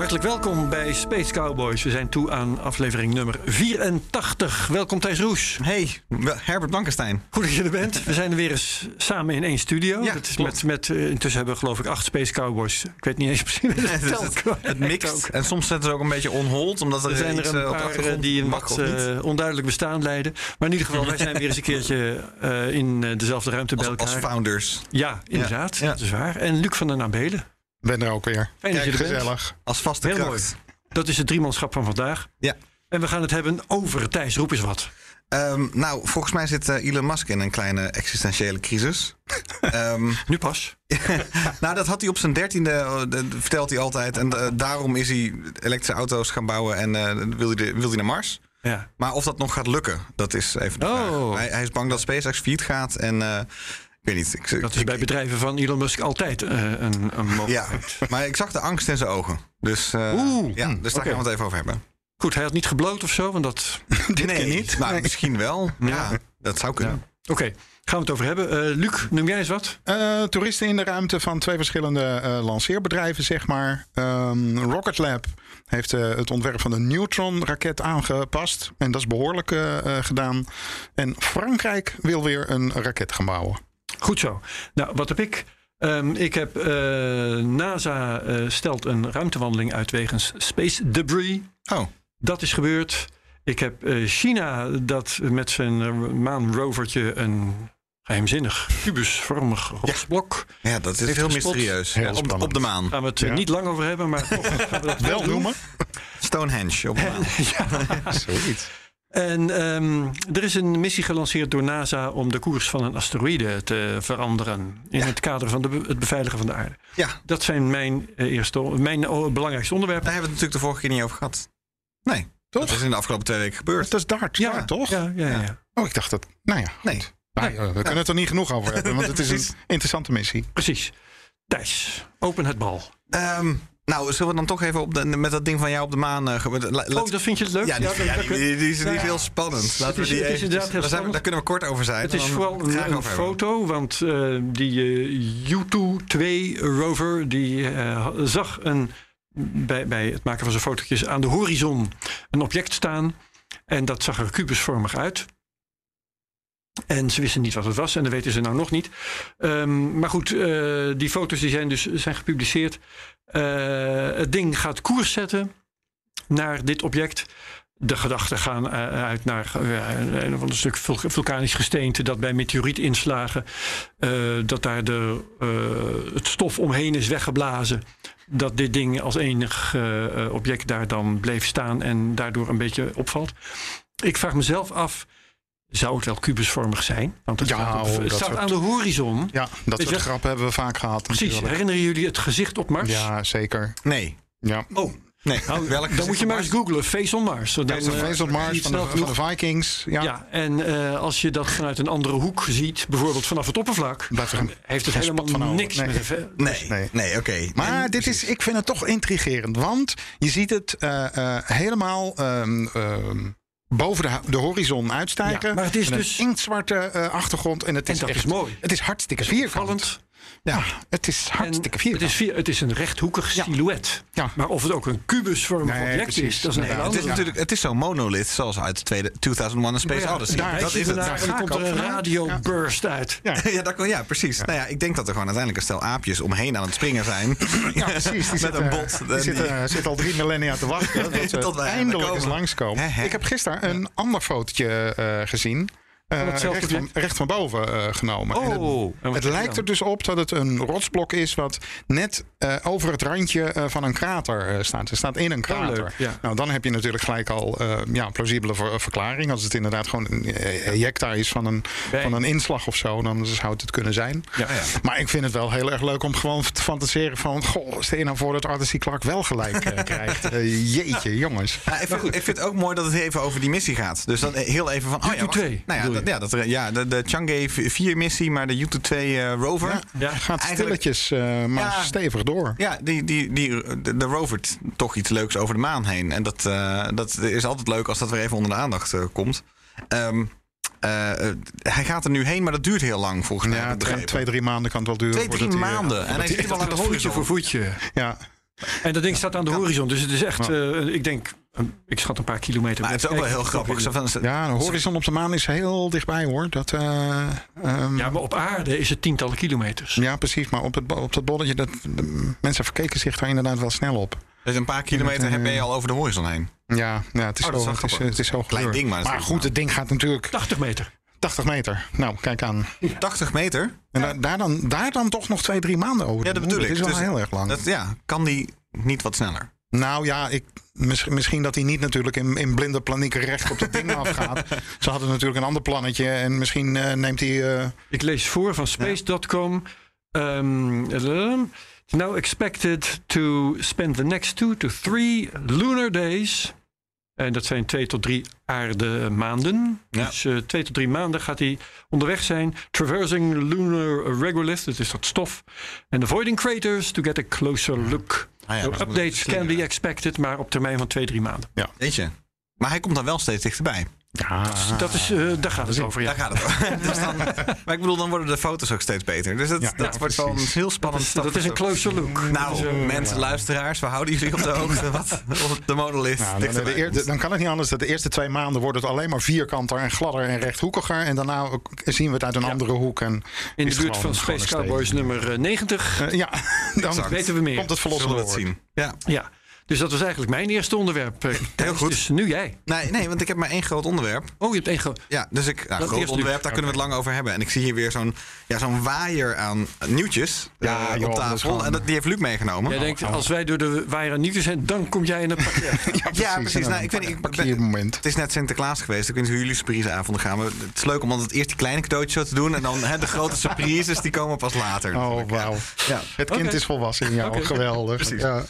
Hartelijk welkom bij Space Cowboys. We zijn toe aan aflevering nummer 84. Welkom Thijs Roes. Hey, Herbert Blankenstein. Goed dat je er bent. We zijn er weer eens samen in één studio. Ja, Dat is met, met, eh, intussen hebben we geloof ik acht Space Cowboys. Ik weet niet eens precies hoe Het, het het, het, het mixt. Ook. En soms zetten ze ook een beetje on hold, omdat er, Er zijn er een eh, paar eh, die een wat onduidelijk bestaan leiden. Maar in ieder geval, wij zijn weer eens een keertje in dezelfde ruimte bij als, als elkaar. founders, ja, inderdaad. Ja. Dat is waar. En Luc van der Nabelen. Ben er ook weer. Fijn dat je er bent. Gezellig. als vaste Heel kracht. Dat is het driemanschap van vandaag. Ja. En we gaan het hebben over Thijs. Roep eens wat. Ehm, nou, volgens mij zit eh, Elon Musk in een kleine existentiële crisis. Ehm, Nu pas. nou, dat had hij op zijn dertiende, dat vertelt hij altijd. En eh, daarom is hij elektrische auto's gaan bouwen en eh, wil, hij de- wil hij naar Mars. Ja. Maar of dat nog gaat lukken, dat is even de Oh. vraag. Hij, hij is bang dat SpaceX failliet gaat en... ik weet niet. Ik, Dat is ik- bij bedrijven van Elon Musk altijd eh, een, een Ja, mogelijkheid. maar ik zag de angst in zijn ogen. Dus, eh, Oeh, ja, dus daar gaan we het even over hebben. Goed, hij had niet gebloot of zo, want dat... nee, niet. Nou, Nee. misschien wel. Ja, dat zou kunnen. Oké, gaan we het over hebben. Eh, Luc, noem jij eens wat? Eh, toeristen in de ruimte van twee verschillende eh, lanceerbedrijven, zeg maar. Ehm, Rocket Lab heeft eh, het ontwerp van de Neutron-raket aangepast. En dat is behoorlijk eh, eh, gedaan. En Frankrijk wil weer een raket gaan bouwen. Goed zo. Nou, wat heb ik? Ehm, ik heb eh, NASA eh, stelt een ruimtewandeling uit wegens space debris. Oh, Dat is gebeurd. Ik heb eh, China dat met zijn maanrovertje een geheimzinnig kubusvormig rotsblok. ja, dat is heel gespot. mysterieus. Heel op, de maan. Gaan we het Ja. niet lang over hebben, maar toch gaan we dat wel noemen. Stonehenge op de maan. Zoiets. En ehm, er is een missie gelanceerd door NASA om de koers van een asteroïde te veranderen. In het kader van de het beveiligen van de aarde. Ja, Dat zijn mijn, eh, eerste, mijn belangrijkste onderwerpen. daar hebben we het natuurlijk de vorige keer niet over gehad. Nee, Toch? dat is in de afgelopen twee weken gebeurd. Dat is Dart, ja, toch? Ja, ja, ja. Oh, ik dacht dat... Nou ja, Nee. Nou, ja, we kunnen het er niet genoeg over hebben, want het is een interessante missie. precies. Thijs, open het bal. Ehm, nou, zullen we dan toch even op de, met dat ding van jou op de maan... eh, laat- Oh, dat vind je het leuk? ja, die, dan- ja, dan- die, die, die is, Nou ja. heel spannend. Laten we die heel daar, we- kunnen we kort over zijn. Het is vooral een, foto, want eh, die eh, U-2 rover die eh, zag een, bij, bij het maken van zijn fotootjes aan de horizon een object staan. En dat zag er kubusvormig uit. En ze wisten niet wat het was en dat weten ze nou nog niet. Ehm, maar goed, eh, die foto's die zijn dus zijn gepubliceerd. Eh, het ding gaat koers zetten naar dit object. De gedachten gaan eh, uit naar een stuk vul- vulkanisch gesteente dat bij meteorietinslagen, eh, dat daar de, het stof omheen is weggeblazen. Dat dit ding als enig object daar dan bleef staan en daardoor een beetje opvalt. Ik vraag mezelf af, zou het wel kubusvormig zijn? Want het Ja, staat, op- oh, het dat staat soort- aan de horizon. Ja, dat je soort grappen hebben we vaak gehad. Precies. natuurlijk. Herinneren jullie het gezicht op Mars? Ja, zeker. Nee. Ja. Oh, Nee. nou, Welk dan moet je maar eens googlen. Face on Mars. Dan, Face on- eh, Face on je Mars van de, van de. Vikings. Ja. Ja, en eh, als je dat vanuit een andere hoek ziet, bijvoorbeeld vanaf het oppervlak, er heeft het helemaal van niks Nee. met ve- Nee, nee, Nee. oké. Maar En- dit is, ik vind het toch intrigerend. Want je ziet het eh, helemaal ehm, ehm, boven de, de horizon uitstijgen. Ja, maar het is dus- een inktzwarte eh, achtergrond. En het En is dat echt, is mooi. Het is hartstikke vierkant. Ja, het is hartstikke het is, vier- het is een rechthoekig Ja. silhouet. Ja. Maar of het ook een kubusvormig Nee, object precies. is, dat is een hele Inderdaad. Het is andere. natuurlijk, het is zo'n monolith zoals uit de tweede 2001 A Space Ja, Odyssey. daar- dat is het. daar dan komt er een radioburst uit. Ja. Ja, dat, kon- ja, precies. Nou ja, ik denk dat er gewoon uiteindelijk een stel aapjes omheen aan het springen zijn. Ja, precies. Die Met zitten, een bot. Die Die- zitten, zitten al drie millennia te wachten. dat ze Tot eindelijk eens komen. langskomen. Ik heb gisteren een ander fotootje eh, gezien. Eh, recht, van, recht van boven eh, genomen. Oh, en het lijkt dan? er dus op dat het een rotsblok is wat net eh, over het randje eh, van een krater eh, staat. Het staat in een krater. ja. Nou, dan heb je natuurlijk gelijk al eh, ja, een plausibele ver- verklaring. Als het inderdaad gewoon een ejecta is van een, Bij- van een inslag of zo, dan zou het het kunnen zijn. Ja. Maar ik vind het wel heel erg leuk om gewoon te fantaseren van... Goh, stel je nou voor dat Arthur C. Clarke wel gelijk eh, krijgt. Jeetje, jongens. Ja, ik, vind, ik vind het ook mooi dat het even over die missie gaat. Dus dan heel even van. Oh ja, U2 wacht. nou ja, dat, ja, dat, ja de, de Chang'e 4 missie, maar de U2 eh, rover. Ja, Ja. Ja. Gaat stilletjes, eh, maar Ja. stevig door. die, die, die, de, de rovert toch iets leuks over de maan heen. En dat, eh, dat is altijd leuk als dat weer even onder de aandacht komt. Ehm, eh, eh, hij gaat er nu heen, maar dat duurt heel lang volgens mij. Ja, twee, drie maanden kan het wel duren. Twee, drie hij, maanden. En hij zit Het wel aan de gaat voetje voor horizon. voetje. Ja, En dat ding staat aan de horizon. Dus het is echt, eh, ik denk, ik schat een paar kilometer. Maar het is ook wel heel grappig. Zo van, ja, de horizon op de maan is heel dichtbij hoor. Dat, eh, ehm, Ja, maar op aarde is het tientallen kilometers. ja, precies. Maar op, het, op dat bolletje, dat, de mensen verkeken zich daar inderdaad wel snel op. Dus een paar kilometer eh, ben je al over de horizon heen. Ja, ja het, is Oh, zo, wel het, is, grappig. het is zo Klein ding, maar goed, het ding gaat natuurlijk 80 meter. 80 meter. Nou, kijk aan. 80 meter? En da- daar, dan, daar dan toch nog twee, drie maanden over. Ja, dat bedoel ik. Dat is wel Dus heel erg lang. Dat, ja, kan die niet wat sneller? Nou ja, ik, mis- misschien dat hij niet natuurlijk in, in blinde paniek recht op dat ding afgaat. Ze hadden natuurlijk een ander plannetje. En misschien eh, neemt hij... eh, Ik lees voor van space.com. Um, it's now expected to spend the next two to three lunar days. En dat zijn twee tot drie aarde maanden. Ja. Dus eh, twee tot drie maanden gaat hij onderweg zijn. Traversing lunar regolith, dat is dat stof. And avoiding craters to get a closer look. Ah ja, So updates can be expected, maar op termijn van twee, drie maanden. Weet je. Maar hij komt dan wel steeds dichterbij. Ja, Dat is, eh, daar gaat het over, ja. Daar gaat het om. dus dan, maar ik bedoel, dan worden de foto's ook steeds beter. Dus dat, Ja, dat ja, wordt wel een heel Dat spannend. is, dat is een closer look. Nou, eh, mensen, luisteraars, we houden jullie op de hoogte. Wat op de monolith. Nou, dan, de eer- dan kan het niet anders dat de eerste twee maanden wordt het alleen maar vierkanter en gladder en rechthoekiger. En daarna zien we het uit een andere hoek. En in is de buurt van Space Cowboys nummer eh, 90. Eh, ja, dan Exact. weten we meer. komt het Zullen verlossende we zien? Ja. Ja, dus dat was eigenlijk mijn eerste onderwerp. eh, Thijs. goed. Dus nu jij. Nee, nee, want ik heb maar één groot onderwerp. Oh, je hebt één gro- Ja, dus ik, nou, groot onderwerp, daar kunnen we het lang over hebben. En ik zie hier weer zo'n ja, zo'n waaier aan nieuwtjes Ja, eh, joh, op dat tafel. gewoon- En dat, die heeft Luc meegenomen. Jij denkt, als wij door de waaier aan nieuwtjes zijn, dan kom jij in het pakket. ja, precies. Nou, ik weet niet, ik ben- het moment. Het is net Sinterklaas geweest. Ik weet niet hoe jullie surpriseavonden gaan. Maar het is leuk om altijd eerst die kleine cadeautjes zo te doen. En dan hè, de grote surprises, die komen pas later. Oh, wauw. Ja. Het kind is volwassen. Ja, geweldig. Precies. Ja.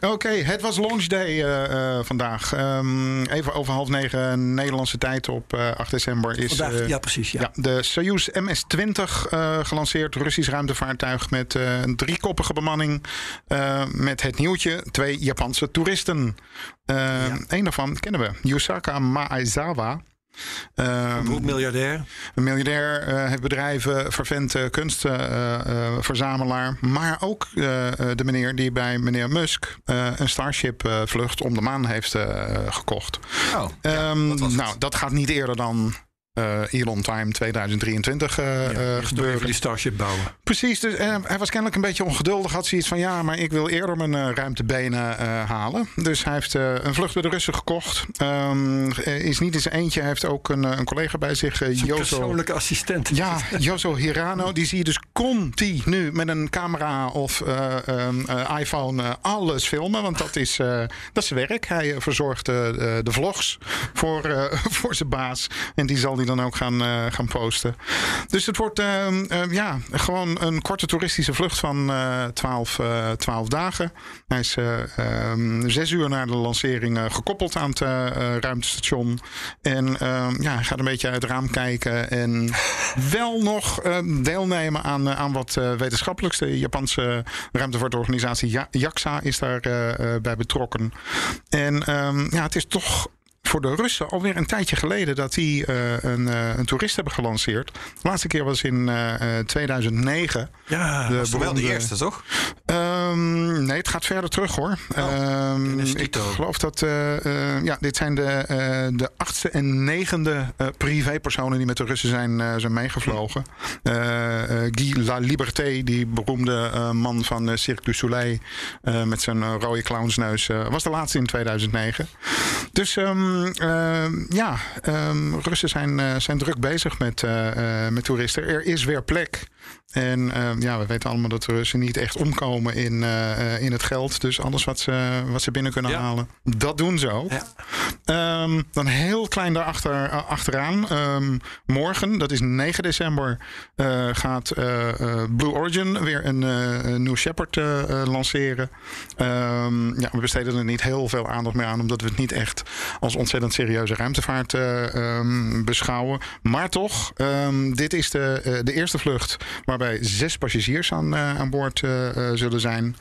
Oké, het was launch day eh, eh, vandaag. Ehm, even over half negen Nederlandse tijd op eh, 8 december is Vandaag, eh, ja, precies. Ja. ja, de Soyuz MS-20 eh, gelanceerd. Russisch ruimtevaartuig met eh, een driekoppige bemanning. eh, met het nieuwtje twee Japanse toeristen. Eh Een daarvan kennen we, Yusaka Maezawa. Eh, Beroep miljardair. een miljardair, eh, heeft bedrijven, vervent eh, kunstverzamelaar. maar ook eh, eh, de meneer die bij meneer Musk een Starship-vlucht om de maan heeft gekocht. Oh, ja, Ehm, dat nou, dat gaat niet eerder dan Elon Time 2023 eh, eh, Eerst nog gebeuren. even die Starship bouwen. Precies, dus eh, hij was kennelijk een beetje ongeduldig. Had zoiets van ja, maar ik wil eerder mijn eh, ruimtebenen halen. Dus hij heeft een vlucht bij de Russen gekocht. Ehm, eh, is niet in zijn eentje. Hij heeft ook een, een collega bij zich, Jozo. persoonlijke assistent. Ja, Jozo Hirano, die zie je dus continu met een camera of eh, ehm, eh, iPhone alles filmen. Want dat is, dat is zijn werk. Hij verzorgt de- vlogs voor, voor zijn baas. En die zal dan ook gaan, eh, gaan posten. Dus het wordt ehm, ehm, ja, gewoon een korte toeristische vlucht van eh 12, eh, 12 dagen. Hij is eh, ehm, zes uur na de lancering eh, gekoppeld aan het eh, eh, ruimtestation. En ja, hij gaat een beetje uit het raam kijken. En wel nog deelnemen aan, eh, aan wat eh, wetenschappelijks. De Japanse ruimtevaartorganisatie Ja- JAXA is daar eh, eh, bij betrokken. En ja, het is toch voor de Russen alweer een tijdje geleden dat die eh, een, eh, een toerist hebben gelanceerd. De laatste keer was in eh, eh, 2009. Ja, De wel de eerste, toch? Ehm, nee, het gaat verder terug hoor. Ehm, kennis ik geloof dat. ja, dit zijn de, de achtste en negende privépersonen die met de Russen zijn, zijn meegevlogen. Guy La Liberté, die beroemde man van Cirque du Soleil. met zijn rode clownsneus. was de laatste in 2009. Dus ehm, ehm, ja, ehm, Russen zijn, eh, zijn druk bezig met, eh, eh, met toeristen. Er is weer plek. En ehm, ja, we weten allemaal dat de Russen niet echt omkomen in, eh, eh, in het geld. Dus alles wat ze, wat ze binnen kunnen Ja. halen, dat doen ze ook. Ja. Ehm, dan heel klein daarachter uh, achteraan. Ehm, morgen, dat is 9 december, eh, gaat eh, eh, Blue Origin weer een eh, New Shepard eh, eh, lanceren. Ja, we besteden er niet heel veel aandacht meer aan, omdat we het niet echt als ontzettend serieuze ruimtevaart eh, beschouwen. Maar toch, dit is de, eh, de eerste vlucht waarbij zes passagiers aan, eh, aan boord eh, eh, zullen zijn.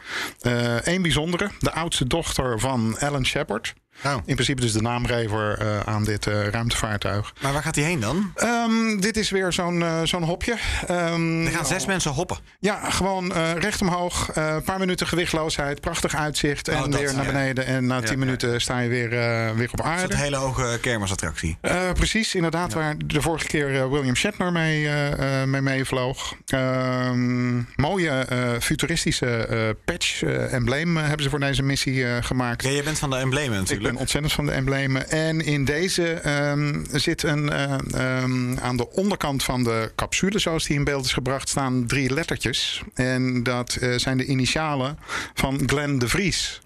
Eén bijzondere, de oudste dochter van Alan Shepard. Oh. In principe dus de naamgever eh, aan dit eh, ruimtevaartuig. Maar waar gaat hij heen dan? Ehm, dit is weer zo'n eh, zo'n hopje. Ehm, Er gaan zes mensen hoppen. ja, gewoon recht omhoog. Een paar minuten gewichtloosheid. Prachtig uitzicht. En Oh, dat, weer naar ja. beneden. En na tien ja. minuten sta je weer, weer op Dat is aarde. een hele hoge kermisattractie. Precies, inderdaad. Waar de vorige keer William Shatner mee, mee meevloog. Ehm, mooie futuristische patch, embleem hebben ze voor deze missie gemaakt. Ja, jij bent van de emblemen natuurlijk. Ben ontzettend van de emblemen. En in deze ehm, zit een, eh, ehm, aan de onderkant van de capsule, zoals die in beeld is gebracht, staan drie lettertjes. En dat eh, zijn de initialen van Glenn de Vries.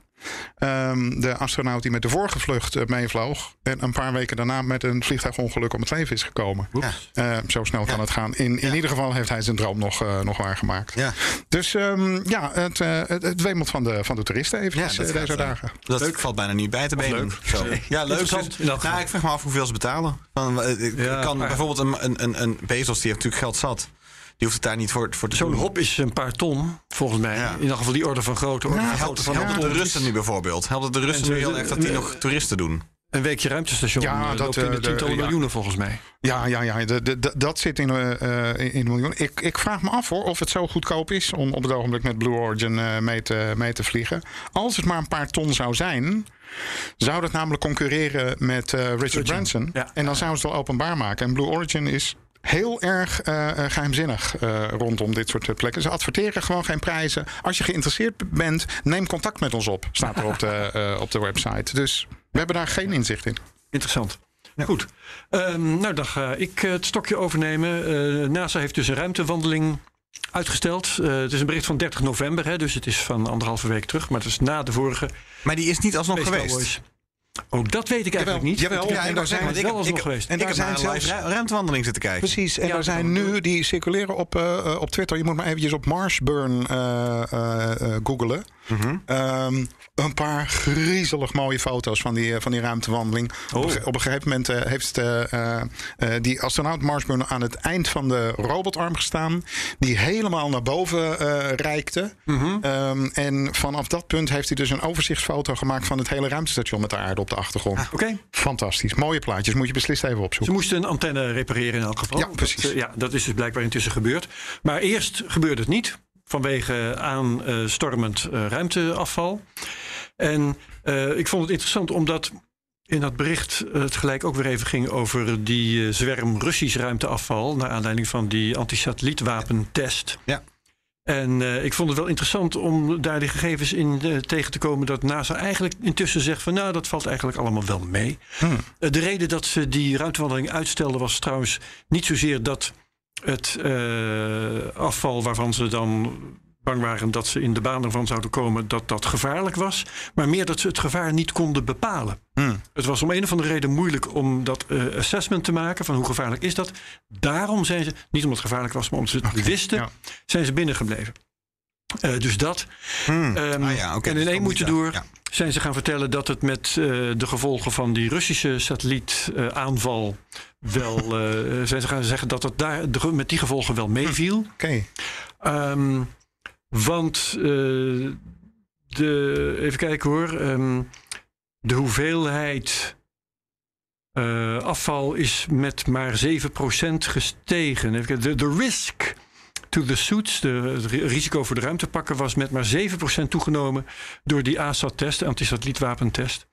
Ehm, de astronaut die met de vorige vlucht eh, meevloog. En een paar weken daarna met een vliegtuigongeluk om het leven is gekomen. Ja. Eh, zo snel kan Ja. het gaan. In, in ieder geval heeft hij zijn droom nog, eh, nog waargemaakt. Ja, Dus ehm, ja, het, eh, het, het wemelt van de, van de toeristen even Ja, dat deze gaat, dagen. dat valt bijna niet bij te benen. leuk. Zo. Ja, leuk. Dus- nou, ik vraag me af hoeveel ze betalen. Van, ik Ja, kan maar- bijvoorbeeld een, een, een, een Bezos, die heeft natuurlijk geld zat. Die hoeft het daar niet voor, voor te Zo'n hop is een paar ton, volgens mij. Ja. In ieder geval die orde van grootte. Orde Ja, van Helpt, grootte van helpt het een de. Russen nu bijvoorbeeld? Helpt het de En Russen nu heel erg dat die nog toeristen doen? Een weekje ruimtestation. Ja, dat, in de eh, de- tientallen ja. miljoenen volgens mij. Ja, ja, ja de, de, de- dat zit in, eh, eh, in een miljoen. Ik, ik vraag me af hoor, of het zo goedkoop is om op het ogenblik met Blue Origin eh, mee, te, mee te vliegen. Als het maar een paar ton zou zijn, zou dat namelijk concurreren met eh, Richard Branson. ja. En dan zouden ze het al openbaar maken. En Blue Origin is heel erg eh, eh, geheimzinnig eh, rondom dit soort plekken. Ze adverteren gewoon geen prijzen. Als je geïnteresseerd bent, neem contact met ons op. Staat er op de, eh, op de website. Dus we hebben daar geen inzicht in. Interessant. Goed. Ehm, nou, dan ga ik het stokje overnemen. Eh, NASA heeft dus een ruimtewandeling uitgesteld. Eh, het is een bericht van 30 november, hè, dus het is van anderhalve week terug. Maar het is na de vorige Maar die is niet alsnog Space geweest. Cowboys. Ook dat weet ik eigenlijk niet. jawel. Ja, en daar zijn- wel want ik, geweest. En ik daar heb zijn zelfs- ru- ruimtewandeling zitten kijken. Precies, en Ja, er zijn nu, die circuleren op, eh, eh, op Twitter. Je moet maar eventjes op Marsburn eh eh, eh. Mhm. Ehm, een paar griezelig mooie foto's van die, eh, van die ruimtewandeling. Op, een, op een gegeven moment eh, heeft eh, die astronaut Marsburn aan het eind van de robotarm gestaan. Die helemaal naar boven reikte. Ehm, en vanaf dat punt heeft hij dus een overzichtsfoto gemaakt van het hele ruimtestation met de aarde op de achtergrond. Oké. Fantastisch. Mooie plaatjes. Moet je beslist even Ze opzoeken. moesten een antenne repareren in elk geval. Ja, precies. Dat, ja, dat is dus blijkbaar intussen gebeurd. Maar eerst gebeurde het niet. Vanwege aanstormend eh, ruimteafval. En eh, ik vond het interessant omdat in dat bericht het gelijk ook weer even ging over die eh, zwerm Russisch ruimteafval. Naar aanleiding van die antisatellietvapentest. Ja. En eh, ik vond het wel interessant om daar die gegevens in eh, tegen te komen. Dat NASA eigenlijk intussen zegt van nou dat valt eigenlijk allemaal wel mee. Eh, de reden dat ze die ruimtewandeling uitstelden was trouwens niet zozeer dat het eh, afval waarvan ze dan bang waren dat ze in de baan ervan zouden komen, dat dat gevaarlijk was. Maar meer dat ze het gevaar niet konden bepalen. Hmm. Het was om een of andere reden moeilijk om dat eh, assessment te maken van hoe gevaarlijk is dat. Daarom zijn ze, niet omdat het gevaarlijk was, maar omdat ze het wisten, ja. zijn ze binnengebleven. Eh, dus dat. Hmm. Ehm, Ah ja, en dus in één moeten moet- door ja. zijn ze gaan vertellen dat het met de gevolgen van die Russische satellietaanval wel. eh, zijn ze gaan zeggen dat het daar met die gevolgen wel meeviel. Oké. Ehm, want eh, de, even kijken hoor. ehm, de hoeveelheid eh, afval is met maar 7% gestegen. Even kijken, De, de risk to the suits, de, het ri- risico voor de ruimtepakken, was met maar 7% toegenomen door die ASAT-test, de antisatellietvapentest.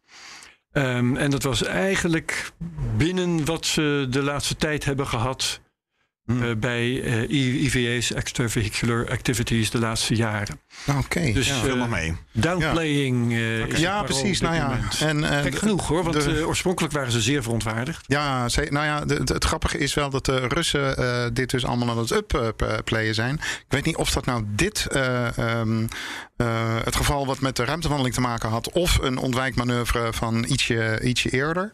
Ehm, en dat was eigenlijk binnen wat ze de laatste tijd hebben gehad eh, bij eh, I- IVA's, extravehicular activities, de laatste jaren. Oké. Dus ja. eh, mee. downplaying. eh, ja, parool precies. Nou ja, en, eh, Gek genoeg hoor, want de- eh, oorspronkelijk waren ze zeer verontwaardigd. Ja, ze- nou ja, de- de- het grappige is wel dat de Russen eh, dit dus allemaal aan het upplayen zijn. Ik weet niet of dat nou dit eh, ehm, eh, het geval wat met de ruimtewandeling te maken had, of een ontwijkmanoeuvre van ietsje, ietsje eerder.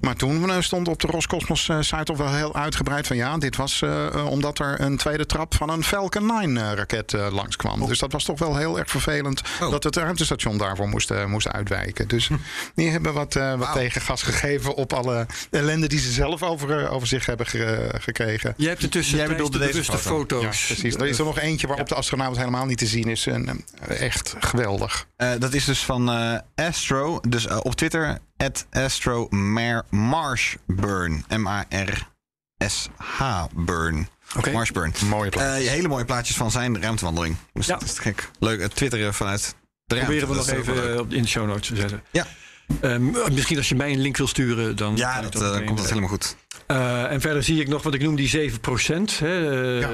Maar toen eh, stond op de Roscosmos eh, site toch wel heel uitgebreid van ja, dit was eh, eh, omdat er een tweede trap van een Falcon 9 eh, raket eh, langskwam. Dus dat was toch wel heel erg vervelend Oh. dat het ruimtestation daarvoor moest, eh, moest uitwijken. Dus die hebben wat, eh, wat tegengas gegeven op alle ellende die ze zelf over, over zich hebben ge- gekregen. Jij hebt intussen Jij bedoelde de deze bewuste foto. foto's. Ja, precies. Er is er nog eentje waarop de astronaut helemaal niet te zien is. En, echt geweldig. Eh, dat is dus van eh, Astro. Dus op Twitter, at Astro Mar M-A-R-S-H Burn. Oké. Marshburn. Mooie. Eh, hele mooie plaatjes van zijn ruimtewandeling. Dus Ja. dat is gek. Leuk, het twitteren vanuit de ruimte. Proberen we Dat nog even leuk. eh, op- in de show notes te zetten. Ja. Ehm, misschien als je mij een link wil sturen, dan. Ja, dat, eh, komt dat eh, helemaal goed. Eh, en verder zie ik nog wat ik noem die 7%, hè, eh, Ja.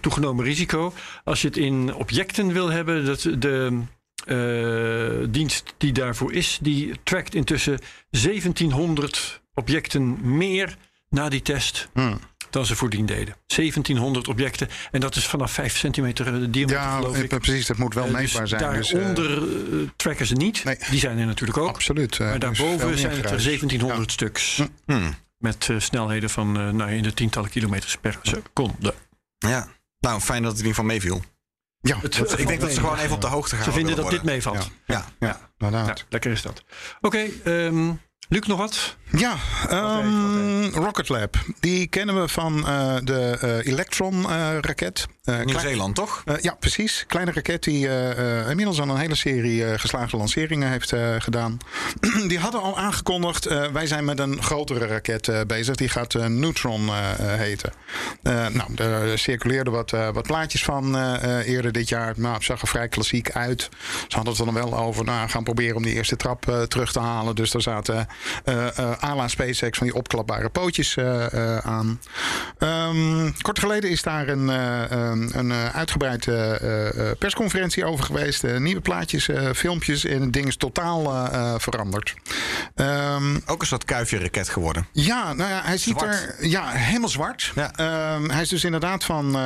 toegenomen risico. Als je het in objecten wil hebben, dat de eh, dienst die daarvoor is, die trackt intussen 1700 objecten meer na die test Hmm. dan ze voordien deden. 1700 objecten en dat is vanaf 5 centimeter eh, diameter, Ja, geloof ik. eh, precies. Dat moet wel Eh, meetbaar dus zijn. Dus, eh, daaronder tracken ze niet. nee. Die zijn er natuurlijk ook. absoluut. Maar dus daarboven zijn het er geruis. 1700 stuks. Hmm. Met eh, snelheden van eh, nou, in de tientallen kilometers per seconde. Ja. Nou, fijn dat het in ieder geval meeviel. Ja, Het- dat- het Ik denk dat ze gewoon even op de hoogte gaan Ze vinden dat dit meevalt. Ja. ja, inderdaad. Ja, lekker is dat. Oké, ehm, Luc, nog wat? Ja, ehm, Rocket Lab. Die kennen we van eh, de eh, Electron-raket. Nieuw-Zeeland, toch? Eh, ja, precies. Kleine raket die eh, eh, inmiddels al een hele serie eh, geslaagde lanceringen heeft eh, gedaan. die hadden al aangekondigd, eh, wij zijn met een grotere raket eh, bezig. Die gaat eh, Neutron eh, eh, heten. Eh, nou, er circuleerden wat, eh, wat plaatjes van eh, eh, eerder dit jaar. Nou, het zag er vrij klassiek uit. Ze hadden het er dan wel over, nou, gaan proberen om die eerste trap eh, terug te halen. Dus daar zaten eh eh à la SpaceX van die opklapbare pootjes eh, aan. Ehm, kort geleden is daar een, een, uitgebreide persconferentie over geweest. Nieuwe plaatjes, filmpjes en het ding is totaal veranderd. Ehm, Ook een soort kuifje-raket geworden. ja, nou ja, hij ziet Zwart. er ja, helemaal zwart. Ja. Ehm, hij is dus inderdaad van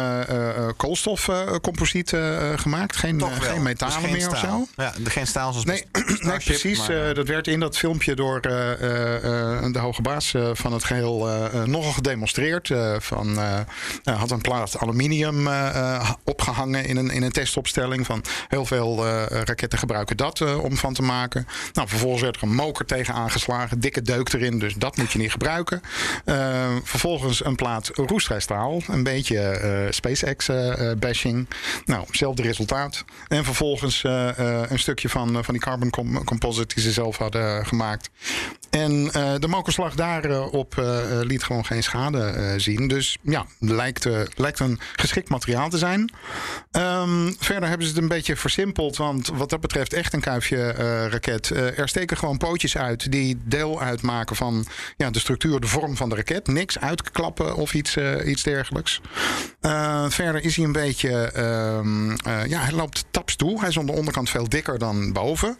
koolstofcomposiet gemaakt. Geen, geen metalen Dus geen meer of zo. Ja, geen staal zoals Nee, nee, precies. maar- dat werd in dat filmpje door de hoge baas eh, van het geheel eh, eh, nogal gedemonstreerd. eh, van, eh, had een plaat aluminium eh, eh, opgehangen in een, in een testopstelling. Van heel veel eh, raketten gebruiken dat eh, om van te maken. Nou, vervolgens werd er een moker tegen aangeslagen. Dikke deuk erin, dus dat moet je niet gebruiken. Eh, vervolgens een plaat roestvrij staal. Een beetje eh, SpaceX-bashing. nou, hetzelfde resultaat. En vervolgens eh, eh, een stukje van, eh, van die carbon com- composite die ze zelf hadden gemaakt. En eh, de mokerslag daarop eh, eh, liet gewoon geen schade zien. Dus ja, lijkt, lijkt een geschikt materiaal te zijn. Ehm, verder hebben ze het een beetje versimpeld. Want wat dat betreft echt een kuifje raket. Er steken gewoon pootjes uit die deel uitmaken van ja, de structuur, de vorm van de raket. Niks uitklappen of iets, iets dergelijks. Verder is hij een beetje... ehm, eh, ja, hij loopt taps toe. Hij is aan de onderkant veel dikker dan boven.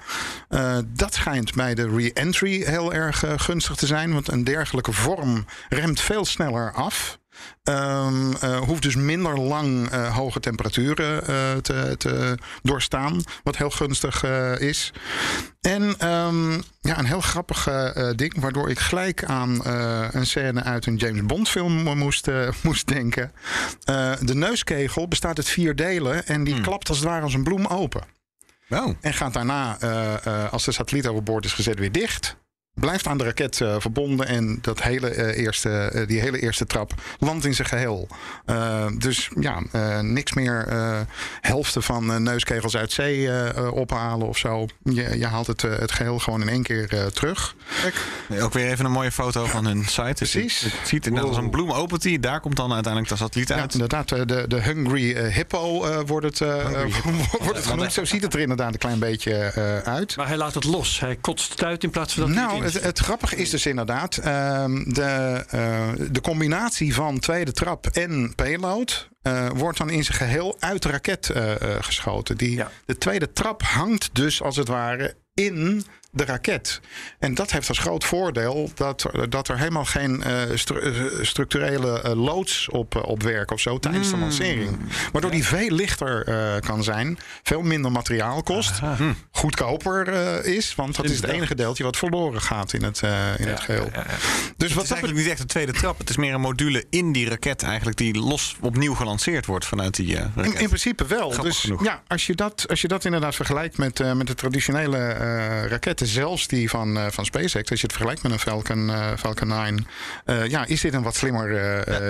Dat schijnt bij de re-entry heel erg eh, gunstig te zijn. Want een dergelijke vorm remt veel sneller af. Ehm, eh, hoeft dus minder lang eh, hoge temperaturen te, te doorstaan. Wat heel gunstig is. En ehm, ja, een heel grappig ding. Waardoor ik gelijk aan een scène uit een James Bond film moest, moest denken. De neuskegel bestaat uit vier delen. En die klapt als het ware als een bloem open. Oh. En gaat daarna, als de satelliet overboord is gezet, weer dicht. Blijft aan de raket eh, verbonden en dat hele, eh, eerste, eh, die hele eerste trap landt in zijn geheel. Eh, dus ja, eh, niks meer eh, helften van neuskegels uit zee ophalen of zo. Je, je haalt het, het geheel gewoon in één keer eh, terug. Ook weer even een mooie foto van hun site. Dus Precies. Het, het ziet er net als een bloem opent die. Daar komt dan uiteindelijk de satelliet Ja, uit. inderdaad, eh, de, de Hungry Hippo wordt het, wordt het genoemd. Zo ziet het er inderdaad een klein beetje eh, uit. Maar hij laat het los. Hij kotst het uit in plaats van dat hij Nou, het het, grappige is dus inderdaad ehm, de, eh, de combinatie van tweede trap en payload. eh, wordt dan in zijn geheel uit de raket eh, geschoten. Die, Ja. De tweede trap hangt dus als het ware in de raket. En dat heeft als groot voordeel dat, dat er helemaal geen eh, stru- eh, structurele eh, loods op, op werken of zo tijdens de lancering. Waardoor die veel lichter eh, kan zijn, veel minder materiaal kost, goedkoper eh, is, want dat is het enige deeltje wat verloren gaat in het, eh, in het geheel. Dus Het wat is dat eigenlijk niet echt een tweede trap. Het is meer een module in die raket eigenlijk die los opnieuw gelanceerd wordt vanuit die eh, In, raket. in principe wel. Grappig dus genoeg. ja, als je, dat, als je dat inderdaad vergelijkt met, eh, met de traditionele eh, raketten, zelfs die van, eh, van SpaceX, als je het vergelijkt met een Falcon, eh, Falcon 9, eh, ja, is dit een wat slimmer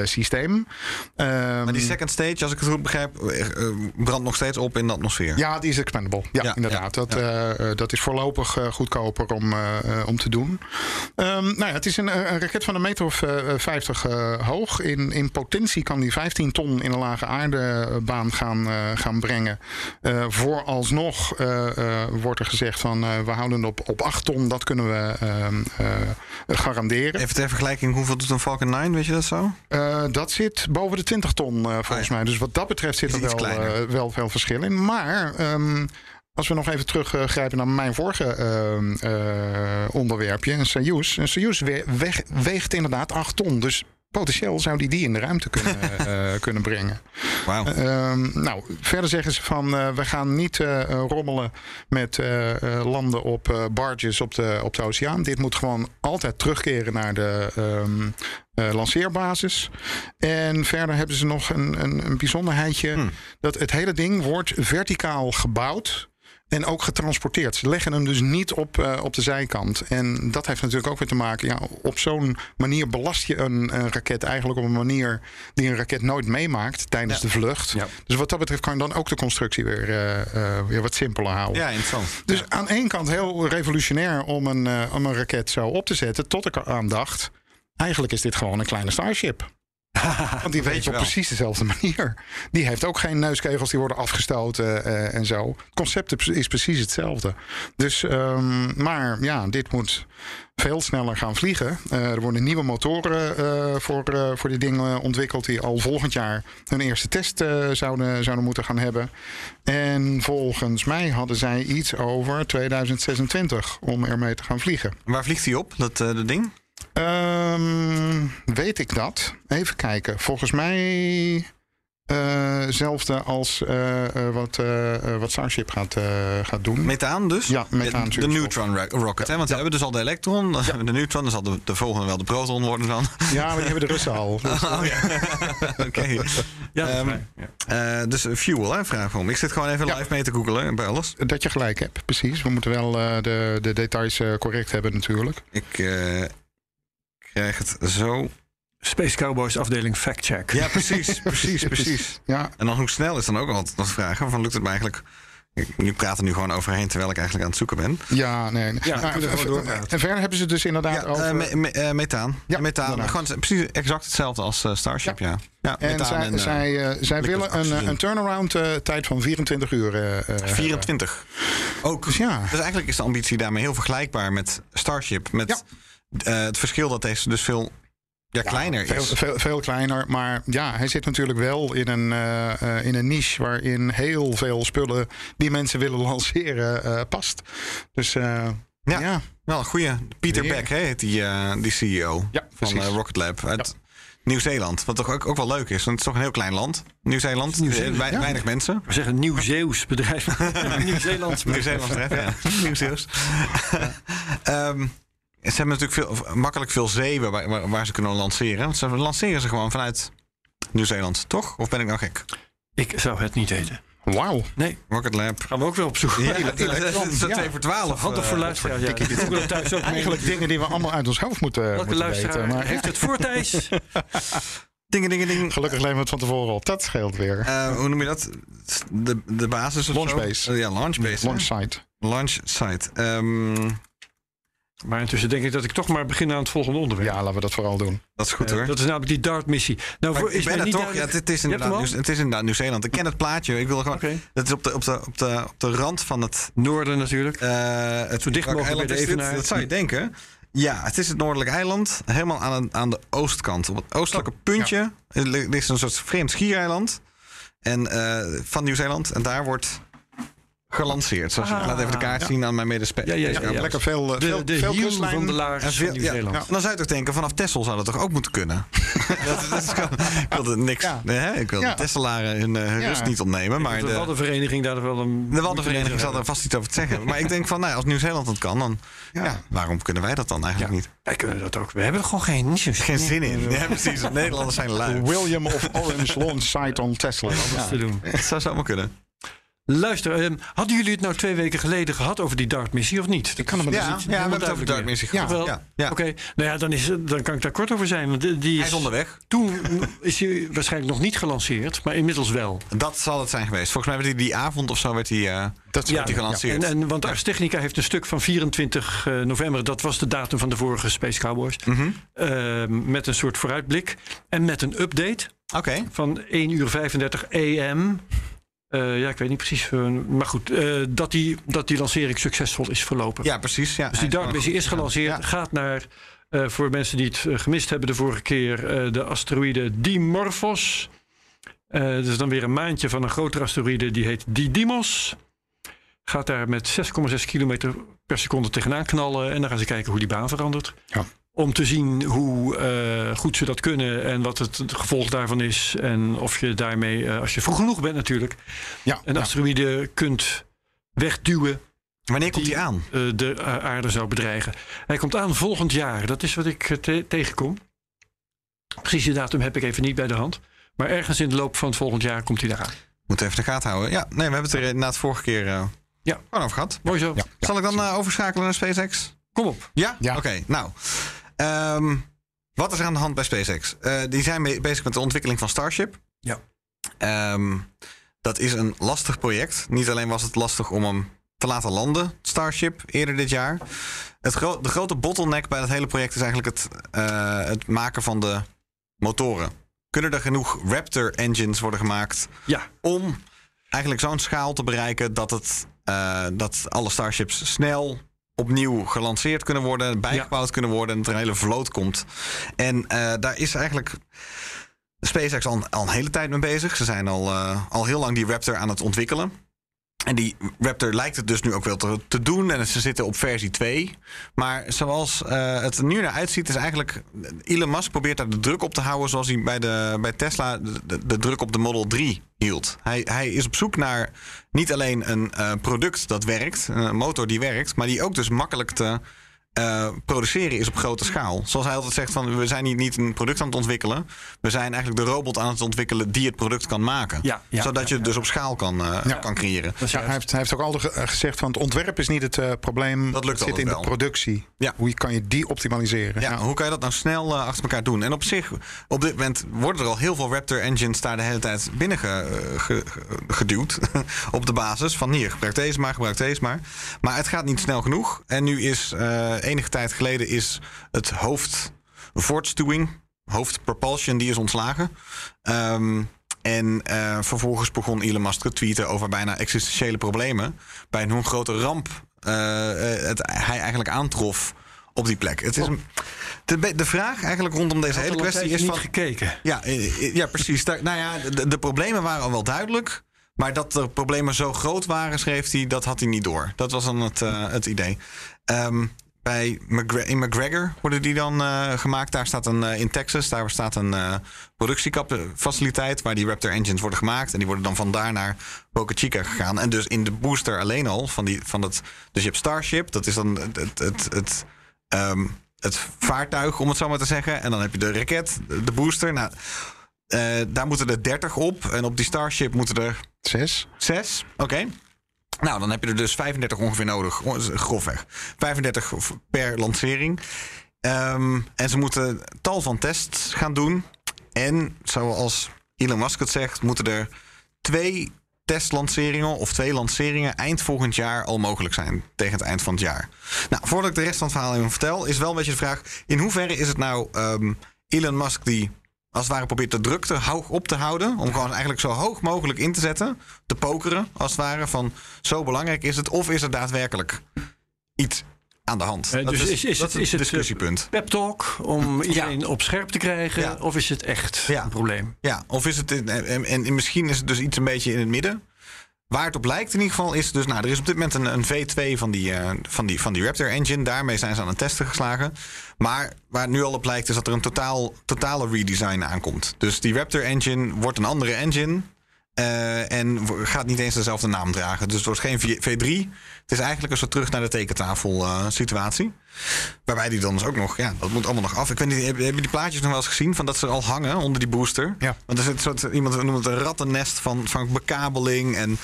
systeem. maar die Ehm, second stage, als ik het goed begrijp, brandt nog steeds op in de atmosfeer. Ja, die is expendable. Ja, Ja, inderdaad. ja, dat, dat is voorlopig goedkoper om, om te doen. Ehm, nou ja, het is een, een raket van een meter of eh, 50 eh, hoog. In, in potentie kan die 15 ton in een lage aardebaan gaan, gaan brengen. Eh, vooralsnog wordt er gezegd van we houden het op, op 8 ton. Dat kunnen we ehm, eh, garanderen. Even ter vergelijking, hoeveel doet een Falcon 9, weet je dat zo? Eh, dat zit boven de 20 ton eh, volgens Ah, ja. mij. Dus wat dat betreft zit er wel, wel veel verschil in. Maar ehm, als we nog even teruggrijpen naar mijn vorige ehm, eh, onderwerpje, een Soyuz. Een Soyuz weegt inderdaad 8 ton. Dus potentieel zou die die in de ruimte kunnen, eh, kunnen brengen. Ehm, nou, verder zeggen ze van eh, we gaan niet eh, eh, rommelen met eh, eh, landen op eh, barges op de, op de oceaan. Dit moet gewoon altijd terugkeren naar de ehm, eh, lanceerbasis. En verder hebben ze nog een, een, een bijzonderheidje. Hmm. Dat het hele ding wordt verticaal gebouwd. En ook getransporteerd. Ze leggen hem dus niet op, eh, op de zijkant. En dat heeft natuurlijk ook weer te maken. Ja, op zo'n manier belast je een, een raket eigenlijk op een manier die een raket nooit meemaakt tijdens de vlucht. Ja. Dus wat dat betreft kan je dan ook de constructie weer, eh, eh, weer wat simpeler houden. Ja, interessant. Dus aan één kant heel revolutionair om een, om een raket zo op te zetten. Tot ik eraan dacht. Eigenlijk is dit gewoon een kleine Starship. Want die weet je op precies dezelfde manier. Die heeft ook geen neuskegels die worden afgestoten eh, en zo. Het concept is precies hetzelfde. Dus, ehm, maar ja, dit moet veel sneller gaan vliegen. Eh, er worden nieuwe motoren eh, voor, eh, voor die dingen ontwikkeld... die al volgend jaar hun eerste test eh, zouden, zouden moeten gaan hebben. En volgens mij hadden zij iets over 2026 om ermee te gaan vliegen. Waar vliegt hij op, dat eh, dat ding? Ehm, weet ik dat? Even kijken. Volgens mij eh hetzelfde als eh, eh, wat, eh, eh, wat Starship gaat, eh, gaat doen. Methaan dus? Ja, methaan, De, de neutron rocket, hè? Want we hebben dus al de elektron, dan hebben we de neutron, dan zal de, de volgende wel de proton worden dan. Ja, maar die hebben de Russen al. Dus, Oh ja, oké. Ja. Ja. Eh, dus fuel, hè, vraag om. Ik zit gewoon even Ja. live mee te googelen bij alles. dat je gelijk hebt, precies. We moeten wel eh, de, de details eh, correct hebben natuurlijk. Ik krijg het zo. Space Cowboys afdeling Fact Check. Ja, precies, precies, precies. Ja, En dan hoe snel is dan ook altijd wat vragen. Van lukt het me eigenlijk... Ik nu praat er nu gewoon overheen terwijl ik eigenlijk aan het zoeken ben. ja nee. nee. Ja, Nou, en- verder hebben ze dus inderdaad Ja, over... eh, me- me- eh, methaan. Ja, methaan. Gewoon precies exact hetzelfde als eh, Starship, ja. Ja, en methaan zij, en, zij, zij willen een, een turnaround tijd van 24 uur. eh, eh, hebben. 24. Ook. Dus ja. Dus eigenlijk is de ambitie daarmee heel vergelijkbaar met Starship. Met eh, het verschil dat deze dus veel ja, kleiner veel, is. Veel, veel kleiner, maar ja, hij zit natuurlijk wel in een, eh, eh, in een niche waarin heel veel spullen die mensen willen lanceren eh, past. Dus eh, Ja. ja. Wel een goede. Pieter Weer. Beck hè, heet die, eh, die CEO Ja, van Rocket Lab uit Nieuw-Zeeland. Wat toch ook, ook wel leuk is, want het is toch een heel klein land. Nieuw-Zeeland, Nieuw-Zeeland, wei- ja. weinig mensen. We zeggen Nieuw-Zeeuws bedrijf. Nieuw-Zeelands Nieuw-Zeeland bedrijf. betreft, ja. Nieuw-Zeeuws. Ze hebben natuurlijk veel, makkelijk veel zeeën waar, waar, waar ze kunnen lanceren. Want ze lanceren ze gewoon vanuit Nieuw-Zeeland, toch? Of ben ik nou gek? Ik zou het niet weten. Wauw. Nee, Rocket Lab. gaan we ook weer opzoeken. Ja, dat is ja. twee voor twaalf. Handig voor eh, luisteraars. Ja. Thuis ook. Eigenlijk dingen die we allemaal uit ons hoofd moeten, Welke moeten luisteraar weten. Maar heeft het voor Thijs? Dingen, dingen, dingen. gelukkig nemen we het van tevoren op. Dat scheelt weer. Eh, hoe noem je dat? De, de basis of zo? Launchbase. Eh, ja, launchbase. Launch hè? site. Maar intussen denk ik dat ik toch maar begin aan het volgende onderwerp. Ja, laten we dat vooral doen. dat is goed Eh, hoor. dat is namelijk die DART-missie. Nou, Maar voor, ik is ben mij er niet toch. Ja, het, is inderdaad? Nieuw- het is inderdaad Nieuw-Zeeland. Ik ken het plaatje. Ik wil gewoon. Oké. Dat is op de, op, de, op, de, op de rand van het. Noorden natuurlijk. eh het Zo dicht mogelijk eiland bij de? Evenaar. Dat zou je denken. Ja, het is het noordelijk eiland. Helemaal aan, aan de oostkant. Op het oostelijke puntje er ligt een soort vreemd schiereiland. En, eh, van Nieuw-Zeeland. En daar wordt gelanceerd. Zoals ik laat even de kaart zien aan mijn medespeler. Ja, ja, ja, ja. Lekker veel, eh, De, veel, de veel hiel kustlijn. van de En laars van Nieuw-Zeeland. ja. Dan zou je toch denken, vanaf Texel zou dat toch ook moeten kunnen? dat, dat is, ik wilde niks. Ja. Nee, hè? Ik wil Ja. de Tesselaren hun, eh, rust niet ontnemen. Maar de de, Waddenvereniging daar wel een... de Waddenvereniging zal er vast iets over te zeggen. Maar ik denk van, nou, als Nieuw-Zeeland dat kan, dan ja. waarom kunnen wij dat dan eigenlijk niet? Wij kunnen dat ook. We hebben er gewoon geen... Geen zin in. Ja, precies. Nederlanders zijn lui. William of Orange launch site on Tesla. Ja. te doen. Het zou zomaar kunnen. Luister, ehm, hadden jullie het nou twee weken geleden gehad over die Dart-missie of niet? Ik kan hem Ja, dus ja, niet- we hebben het over Dartmissie gehad. Ja, ja. Oké, nou ja, dan, is, dan kan ik daar kort over zijn. Want die- die Hij is, is onderweg. Toen is hij waarschijnlijk nog niet gelanceerd, maar inmiddels wel. Dat zal het zijn geweest. Volgens mij werd hij die avond of zo werd hij, eh, Dat werd hij gelanceerd. En, en, want Ars Technica heeft een stuk van 24 eh, november, dat was de datum van de vorige Space Cowboys, Mhm. met een soort vooruitblik en met een update Oké. van 1 uur 35 AM. Eh, ja, ik weet niet precies, eh, maar goed, eh, dat, die, dat die lancering succesvol is verlopen. Ja, precies. Ja. Dus die Dark missie is gelanceerd. Ja. Gaat naar, voor mensen die het gemist hebben de vorige keer, de asteroïde Dimorphos. Dat is dan weer een maandje van een grotere asteroïde, die heet Didymos. Gaat daar met 6,6 kilometer per seconde tegenaan knallen. En dan gaan ze kijken hoe die baan verandert. Ja. Om te zien hoe eh, goed ze dat kunnen en wat het, gevolg daarvan is. En of je daarmee, eh, als je vroeg genoeg bent natuurlijk, Ja, een ja. asteroïde kunt wegduwen Wanneer komt die- hij aan? eh, de aarde zou bedreigen. Hij komt aan volgend jaar. Dat is wat ik te- tegenkom. Precieze datum heb ik even niet bij de hand. Maar ergens in de loop van het volgend jaar komt hij eraan. Moet even de gaten houden. Ja, nee, we hebben het er na het vorige keer eh Ja. gewoon over gehad. Mooi zo. Ja. Zal ik dan eh, overschakelen naar SpaceX? Kom op. Ja? Ja. Oké, nou. Ehm, wat is er aan de hand bij SpaceX? Eh, die zijn mee- bezig met de ontwikkeling van Starship. Ja. Ehm, dat is een lastig project. Niet alleen was het lastig om hem te laten landen, Starship, eerder dit jaar. Het gro- de grote bottleneck bij dat hele project is eigenlijk het, eh, het maken van de motoren. Kunnen er genoeg Raptor engines worden gemaakt Ja. om eigenlijk zo'n schaal te bereiken dat, het, eh, dat alle Starships snel opnieuw gelanceerd kunnen worden, bijgebouwd kunnen worden en dat er een hele vloot komt. En eh, daar is eigenlijk SpaceX al, al een hele tijd mee bezig. Ze zijn al, eh, al heel lang die Raptor aan het ontwikkelen. En die Raptor lijkt het dus nu ook wel te, te doen. En ze zitten op versie 2. Maar zoals eh, het er nu naar uitziet, is eigenlijk. Elon Musk probeert daar de druk op te houden. zoals hij bij, de, bij Tesla de druk op de Model 3 hield. Hij, hij is op zoek naar niet alleen een eh, product dat werkt, een motor die werkt. maar die ook dus makkelijk te. Eh, produceren is op grote schaal. Zoals hij altijd zegt: van, we zijn niet, niet een product aan het ontwikkelen. We zijn eigenlijk de robot aan het ontwikkelen die het product kan maken. Ja, ja, zodat je het dus op schaal kan, eh, Ja. kan creëren. Hij, heeft, hij heeft ook al ge- gezegd van het ontwerp is niet het eh, probleem. Dat lukt het zit in altijd de productie. Ja. Hoe kan je die optimaliseren? Ja, hoe kan je dat nou snel eh, achter elkaar doen? En op zich, op dit moment worden er al heel veel Raptor engines daar de hele tijd binnen ge- ge- ge- geduwd. op de basis van hier, gebruik deze maar, gebruik deze maar. Maar het gaat niet snel genoeg. En nu is eh, enige tijd geleden is het hoofd voortstuwing, hoofd propulsion, die is ontslagen. Ehm, en eh, vervolgens begon Elon Musk te tweeten over bijna existentiële problemen. Bij een hoe grote ramp eh, eh, het, hij eigenlijk aantrof op die plek. Het is een, de, de vraag eigenlijk rondom deze hele kwestie is niet van... gekeken. Ja, ja precies. Daar, nou ja, de, de problemen waren al wel duidelijk. Maar dat de problemen zo groot waren, schreef hij, dat had hij niet door. Dat was dan het, het idee. Ehm, bij McGre- in McGregor worden die dan eh, gemaakt. Daar staat een, eh, in Texas, daar staat een eh productiefaciliteit waar die Raptor engines worden gemaakt. En die worden dan vandaar naar Boca Chica gegaan. En dus in de booster alleen al van, die, van dat. Dus je hebt Starship, dat is dan het, het, het, het, ehm, het vaartuig, om het zo maar te zeggen. En dan heb je de raket, de booster. Nou, daar moeten er 30 op. En op die Starship moeten er Zes. Zes, oké. Nou, dan heb je er dus 35 ongeveer nodig, o- grofweg. 35 per lancering. Ehm, en ze moeten tal van tests gaan doen. En zoals Elon Musk het zegt, moeten er twee testlanceringen of twee lanceringen eind volgend jaar al mogelijk zijn. Tegen het eind van het jaar. Nou, voordat ik de rest van het verhaal even vertel, is wel een beetje de vraag: in hoeverre is het nou ehm, Elon Musk die als het ware probeert de drukte hoog op te houden. Om gewoon eigenlijk zo hoog mogelijk in te zetten. Te pokeren, als het ware. Van zo belangrijk is het. Of is er daadwerkelijk iets aan de hand. Eh, dat dus is, is- is dat het- is het, discussiepunt. Pep talk om iedereen op scherp te krijgen? Ja. Of is het echt Ja. een probleem? Ja, of is het. En, en, en misschien is het dus iets een beetje in het midden. Waar het op lijkt in ieder geval is dus, nou, er is op dit moment een, een V2 van die, eh, van, die, van die Raptor engine. Daarmee zijn ze aan het testen geslagen. Maar waar het nu al op lijkt is dat er een totaal, totale redesign aankomt. Dus die Raptor engine wordt een andere engine. Eh, en gaat niet eens dezelfde naam dragen. Dus het wordt geen V- V3. Het is eigenlijk een soort terug naar de tekentafel eh, situatie. Waarbij die dan dus ook nog, ja, dat moet allemaal nog af. Ik weet niet, heb, heb je die plaatjes nog wel eens gezien van dat ze al hangen onder die booster? Ja. Want er zit een soort, iemand noemt het een rattennest van, van bekabeling. En,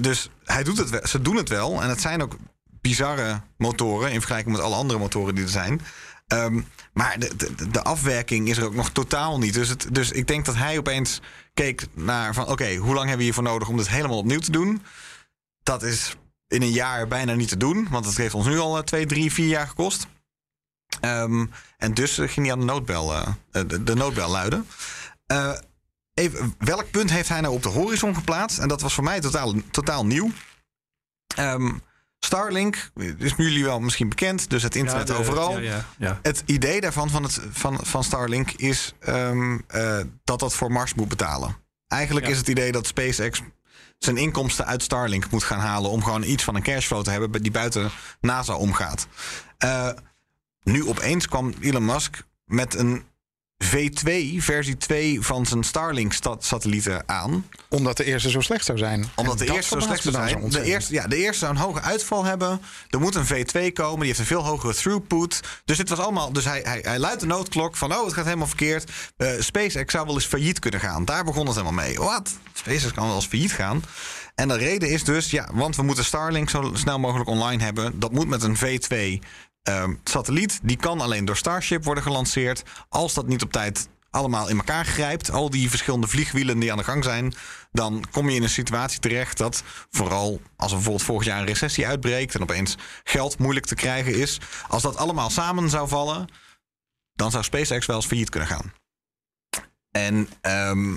dus hij doet het wel, ze doen het wel. En het zijn ook bizarre motoren in vergelijking met alle andere motoren die er zijn. Ehm, maar de, de, afwerking is er ook nog totaal niet. Dus, dus ik denk dat hij opeens keek naar van... oké, hoe lang hebben we hiervoor nodig om dit helemaal opnieuw te doen? Dat is in een jaar bijna niet te doen. Want het heeft ons nu al eh, twee, drie, vier jaar gekost. Ehm, en dus eh, ging hij aan de noodbel, eh, de, noodbel luiden. Even, welk punt heeft hij nou op de horizon geplaatst? En dat was voor mij totaal, totaal nieuw. Ehm, Starlink is jullie wel misschien bekend, dus het internet Ja, de- overal. Ja, ja, ja. Het idee daarvan van, het, van, van Starlink is ehm, eh, dat dat voor Mars moet betalen. Eigenlijk is het idee dat SpaceX zijn inkomsten uit Starlink moet gaan halen om gewoon iets van een cashflow te hebben die buiten NASA omgaat. Eh, nu opeens kwam Elon Musk met een V2, versie 2 van zijn Starlink-satellieten aan. Omdat de eerste zo slecht zou zijn. Omdat En de eerste zo slecht zou zijn. De eerste, ja, de eerste zou een hoge uitval hebben. Er moet een V2 komen. Die heeft een veel hogere throughput. Dus dit was allemaal. Dus hij, hij, hij luidt de noodklok van. Oh, het gaat helemaal verkeerd. Eh, SpaceX zou wel eens failliet kunnen gaan. Daar begon het helemaal mee. Wat? SpaceX kan wel eens failliet gaan. En de reden is dus. Ja, want we moeten Starlink zo snel mogelijk online hebben. Dat moet met een V2 ehm, satelliet. Die kan alleen door Starship worden gelanceerd. Als dat niet op tijd allemaal in elkaar grijpt, al die verschillende vliegwielen die aan de gang zijn, dan kom je in een situatie terecht dat vooral als er bijvoorbeeld volgend jaar een recessie uitbreekt en opeens geld moeilijk te krijgen is, als dat allemaal samen zou vallen, dan zou SpaceX wel eens failliet kunnen gaan. En ehm,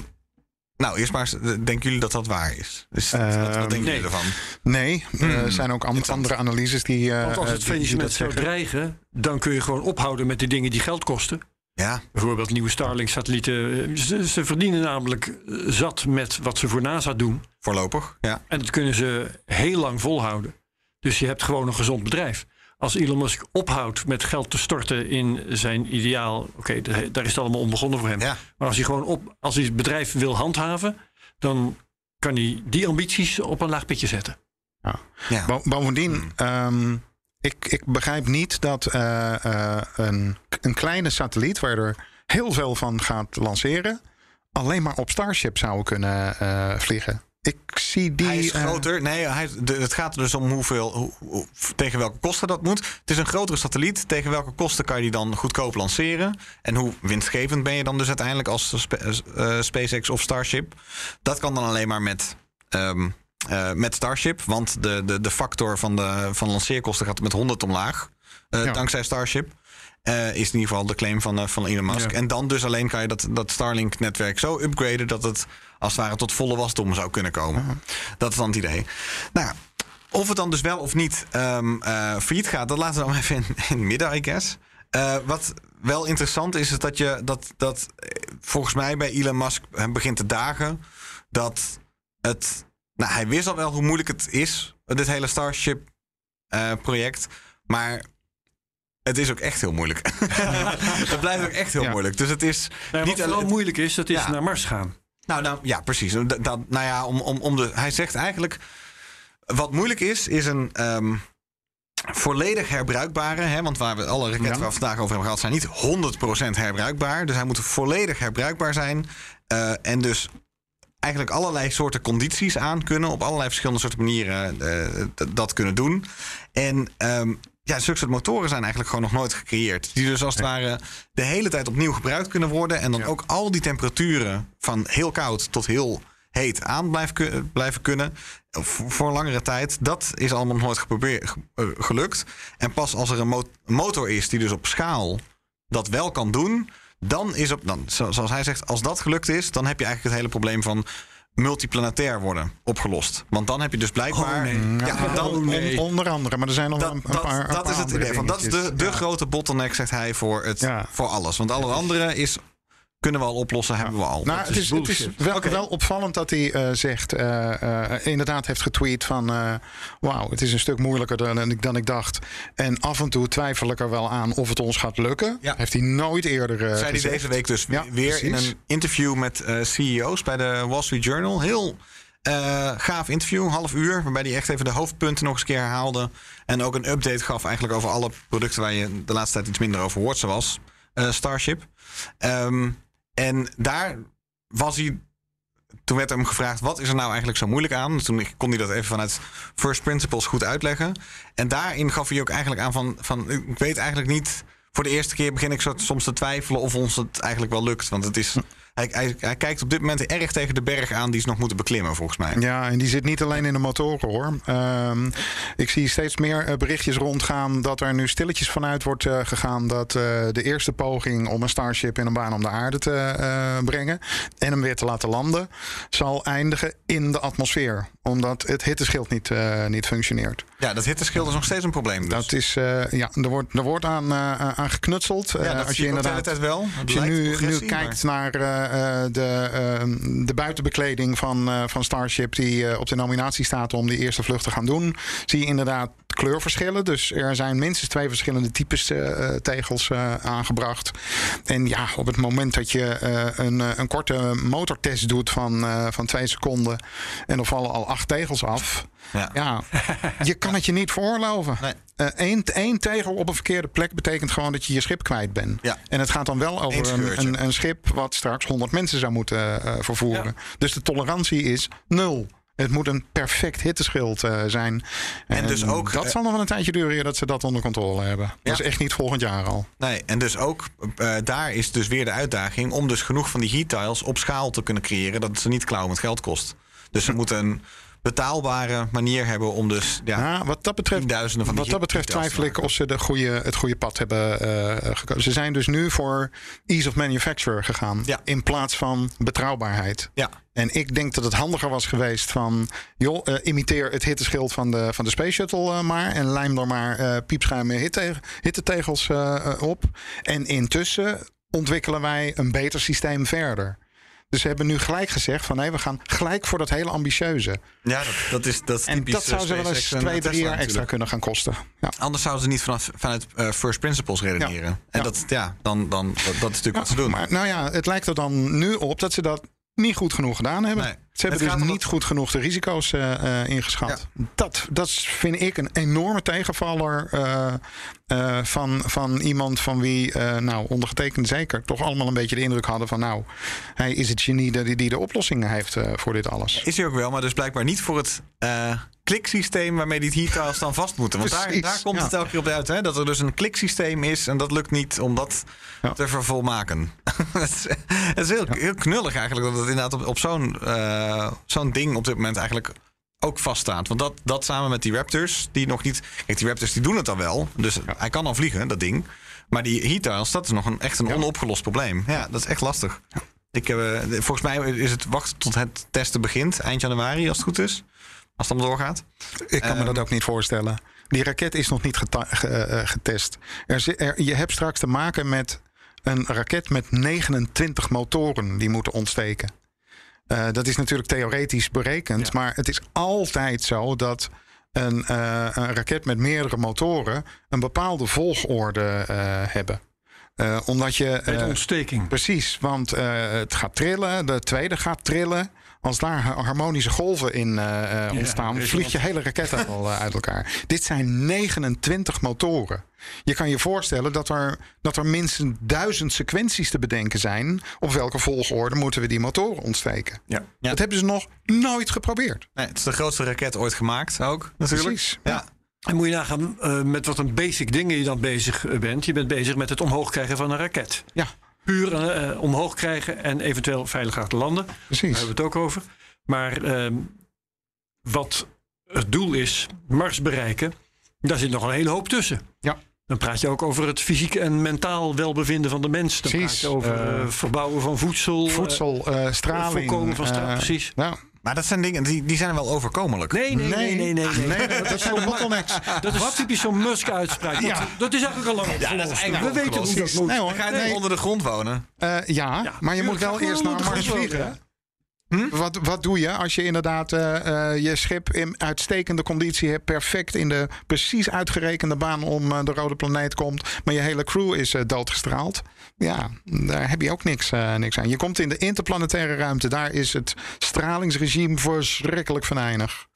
nou, eerst maar eens, eh, denken jullie dat dat waar is? Dus, wat, wat denken nee. jullie ervan? Nee, er zijn ook andere analyses die. eh, Want als eh, het faillissement zou zeggen. dreigen, dan kun je gewoon ophouden met de dingen die geld kosten. Ja, Bijvoorbeeld nieuwe Starlink-satellieten. Ze, ze verdienen namelijk eh, zat met wat ze voor NASA doen. voorlopig. Ja. En dat kunnen ze heel lang volhouden. Dus je hebt gewoon een gezond bedrijf. Als Elon Musk ophoudt met geld te storten in zijn ideaal, oké, da- daar is het allemaal onbegonnen voor hem. Ja. Maar als hij gewoon op, als hij het bedrijf wil handhaven, dan kan hij die ambities op een laag pitje zetten. ja. Bo- Bovendien, Hmm. ehm, ik, ik begrijp niet dat eh, eh, een, een kleine satelliet waar er heel veel van gaat lanceren, alleen maar op Starship zou kunnen eh, vliegen. Ik zie die. hij is eh, groter. nee, hij, de, het gaat er dus om hoeveel, hoe, hoe- tegen welke kosten dat moet. Het is een grotere satelliet. Tegen welke kosten kan je die dan goedkoop lanceren? En hoe winstgevend ben je dan dus uiteindelijk als Spa- eh, SpaceX of Starship? Dat kan dan alleen maar met, ehm, eh, met Starship. Want de, de, de factor van de van lanceerkosten gaat met 100 omlaag. eh, Ja. Dankzij Starship. Eh, is in ieder geval de claim van, eh, van Elon Musk. Ja. En dan dus alleen kan je dat, dat Starlink-netwerk zo upgraden dat het als het ware tot volle wasdom zou kunnen komen. Dat is dan het idee. Nou of het dan dus wel of niet failliet gaat, dat laten we dan even in, in het midden, I guess. Wat wel interessant is, is dat je dat, dat volgens mij bij Elon Musk begint te dagen dat het. Nou, hij wist al wel hoe moeilijk het is, dit hele Starship-project. maar het is ook echt heel moeilijk. het blijft ook echt heel Ja. moeilijk. Dus het is Nou, niet alleen. moeilijk is, dat is Ja. naar Mars gaan. Nou, nou ja, precies. Dat, nou ja, om, om, om de, hij zegt eigenlijk. Wat moeilijk is, is een ehm, volledig herbruikbare. Hè, want waar we alle raketten Ja. waar we vandaag over hebben gehad, zijn niet 100% herbruikbaar. Dus hij moet volledig herbruikbaar zijn. Eh, en dus eigenlijk allerlei soorten condities aan kunnen. Op allerlei verschillende soorten manieren eh, dat kunnen doen. En ehm, ja, zulke soort motoren zijn eigenlijk gewoon nog nooit gecreëerd. Die dus als het ware de hele tijd opnieuw gebruikt kunnen worden. En dan ook al die temperaturen van heel koud tot heel heet aan blijven, blijven kunnen. Voor, voor langere tijd. Dat is allemaal nog nooit geprobeerd, ge- eh, gelukt. En pas als er een mo- motor is die dus op schaal dat wel kan doen. Dan is op, dan, zo- zoals hij zegt, als dat gelukt is, dan heb je eigenlijk het hele probleem van multiplanetair worden opgelost. Want dan heb je dus blijkbaar... Oh, nee. Ja, dan, on- nee. onder andere, maar er zijn nog dat, een, dat, paar. een dat paar is het idee. Van, dat is de, de Ja. grote bottleneck, zegt hij, voor, het, Ja. voor alles. Want alle andere is, kunnen we al oplossen, hebben we al. Nou, het is het wel, opvallend dat hij eh, zegt, eh, eh, inderdaad heeft getweet van, wauw, het is een stuk moeilijker dan, ik- dan ik dacht. En af en toe twijfel ik er wel aan of het ons gaat lukken. Ja. Heeft hij nooit eerder zei hij deze week dus Ja, weer in een interview met CEO's bij de Wall Street Journal. Heel gaaf interview, een half uur, waarbij hij echt even de hoofdpunten nog eens een keer herhaalde. En ook een update gaf eigenlijk over alle producten waar je de laatste tijd iets minder over hoort, zoals eh, Starship. Ehm, en daar was hij. Toen werd hem gevraagd: wat is er nou eigenlijk zo moeilijk aan? Toen kon hij dat even vanuit First Principles goed uitleggen. En daarin gaf hij ook eigenlijk aan: van, van ik weet eigenlijk niet. Voor de eerste keer begin ik soms te twijfelen of ons het eigenlijk wel lukt. Want het is, hij, hij, hij kijkt op dit moment erg tegen de berg aan die ze nog moeten beklimmen, volgens mij. Ja, en die zit niet alleen in de motoren hoor. Ehm, ik zie steeds meer eh, berichtjes rondgaan dat er nu stilletjes vanuit wordt eh, gegaan dat eh, de eerste poging om een Starship in een baan om de aarde te brengen en hem weer te laten landen, zal eindigen in de atmosfeer. Omdat het hitteschild niet, niet functioneert. Ja, dat hitteschild is nog steeds een probleem. Dus. Dat is, ja, er wordt, er wordt aan, aan geknutseld. ja, dat als zie je ook de inderdaad tijd wel. Het als je nu, nu kijkt maar- naar de, eh, de buitenbekleding van, eh, van Starship, die eh, op de nominatie staat om die eerste vlucht te gaan doen, zie je inderdaad kleurverschillen. Dus er zijn minstens twee verschillende types eh, eh, tegels eh, aangebracht. En ja, op het moment dat je eh, een, eh, een korte motortest doet van, eh, van twee seconden en er vallen al acht tegels af. Ja. Ja, je kan het je niet veroorloven. Nee. Eh, één, één tegel op een verkeerde plek betekent gewoon dat je je schip kwijt bent. Ja. En het gaat dan wel Eén over een, een, een schip wat straks 100 mensen zou moeten eh, vervoeren. Dus de tolerantie is nul. Het moet een perfect hitteschild eh, zijn. En dus ook, Dat eh, zal nog wel een tijdje duren dat ze dat onder controle hebben. Ja. Dat is echt niet volgend jaar al. Nee, en dus ook eh, daar is dus weer de uitdaging om dus genoeg van die heat tiles op schaal te kunnen creëren dat het ze niet klauwen met geld kost. Dus ze moeten een betaalbare manier hebben om dus ja, Ja, wat dat betreft, tienduizenden van die wat dat betreft twijfel ik of ze de goede, het goede pad hebben eh, gekozen. Ze zijn dus nu voor ease of manufacture gegaan. Ja. In plaats van betrouwbaarheid. Ja, En ik denk dat het handiger was geweest van... joh, eh, imiteer het hitteschild van de, van de Space Shuttle eh, maar... en lijm er maar eh piepschuime hitte, hittetegels op. En intussen ontwikkelen wij een beter systeem verder. Dus ze hebben nu gelijk gezegd van... nee, we gaan gelijk voor dat hele ambitieuze. ja dat, dat is dat is En dat zou eh, ze wel eens en twee, Tesla drie jaar extra kunnen gaan kosten. Ja. Anders zouden ze niet vanaf, vanuit eh, first principles redeneren. En Ja. dat, ja, dan, dan, dat, dat is natuurlijk wat ze doen. Maar nou ja, het lijkt er dan nu op dat ze dat niet goed genoeg gedaan hebben. Nee. Ze hebben dus niet goed genoeg de risico's eh, ingeschat. Dat, dat vind ik een enorme tegenvaller eh, van, van iemand van wie, nou, ondergetekend zeker, toch allemaal een beetje de indruk hadden van, nou, hij is het genie die, die de oplossingen heeft voor dit alles. Is hij ook wel, maar dus blijkbaar niet voor het kliksysteem waarmee die heat tiles dan vast moeten. Want daar, daar komt het elke keer op uit. Hè? Dat er dus een kliksysteem is en dat lukt niet om dat te vervolmaken. het is, het is heel, heel knullig eigenlijk dat het inderdaad op, op zo'n eh, zo'n ding op dit moment eigenlijk ook vaststaat. Want dat, dat samen met die Raptors, die nog niet... Kijk, die Raptors die doen het dan wel. Dus hij kan al vliegen, dat ding. Maar die heat tiles, dat is nog een, echt een onopgelost probleem. Ja, dat is echt lastig. Ik heb, eh, volgens mij is het wachten tot het testen begint. Eind januari, als het goed is. Als het allemaal doorgaat. Ik kan me Ehm, dat ook niet voorstellen. Die raket is nog niet eh, getest. Er, er, je hebt straks te maken met een raket met 29 motoren die moeten ontsteken. Eh, dat is natuurlijk theoretisch berekend, maar het is altijd zo dat een, eh, een raket met meerdere motoren een bepaalde volgorde hebben. Omdat je. Met ontsteking. Precies, want het gaat trillen, de tweede gaat trillen. Als daar ha- harmonische golven in eh, eh, ontstaan, vliegt je hele raket al eh, uit elkaar. Dit zijn 29 motoren. Je kan je voorstellen dat er, dat er minstens duizend sequenties te bedenken zijn. Op welke volgorde moeten we die motoren ontsteken? Ja. ja. Dat hebben ze nog nooit geprobeerd. Nee, het is de grootste raket ooit gemaakt ook, natuurlijk. Precies, Ja. En moet je nagaan eh, met wat een basic dingen je dan bezig bent. Je bent bezig met het omhoog krijgen van een raket. Ja, Puur eh, omhoog krijgen en eventueel veilig laten landen. Daar precies. hebben we het ook over. Maar ehm, wat het doel is, Mars bereiken, daar zit nog een hele hoop tussen. Ja. Dan praat je ook over het fysiek en mentaal welbevinden van de mens. Dan praat Precies, je over eh, eh, verbouwen van voedsel. Voedsel, straling. voorkomen van stra- eh, precies. Ja. Maar dat zijn dingen, die, die zijn wel overkomelijk. Nee, nee, nee, nee, nee. nee. Nee, dat zijn bottlenecks. Dat is typisch zo'n Musk-uitspraak. Dat, Ja. dat is eigenlijk al lang Ja, dat is eigenlijk We weten hoe dat moet. Nee hoor. Ga je onder de grond wonen? Eh, ja, Ja, maar je moet wel eerst naar Mars vliegen. Wonen, Wat, wat doe je als je inderdaad eh, eh, je schip in uitstekende conditie hebt, perfect in de precies uitgerekende baan om eh, de rode planeet komt, maar je hele crew is doodgestraald? Ja, daar heb je ook niks, niks aan. Je komt in de interplanetaire ruimte, daar is het stralingsregime verschrikkelijk venijnig.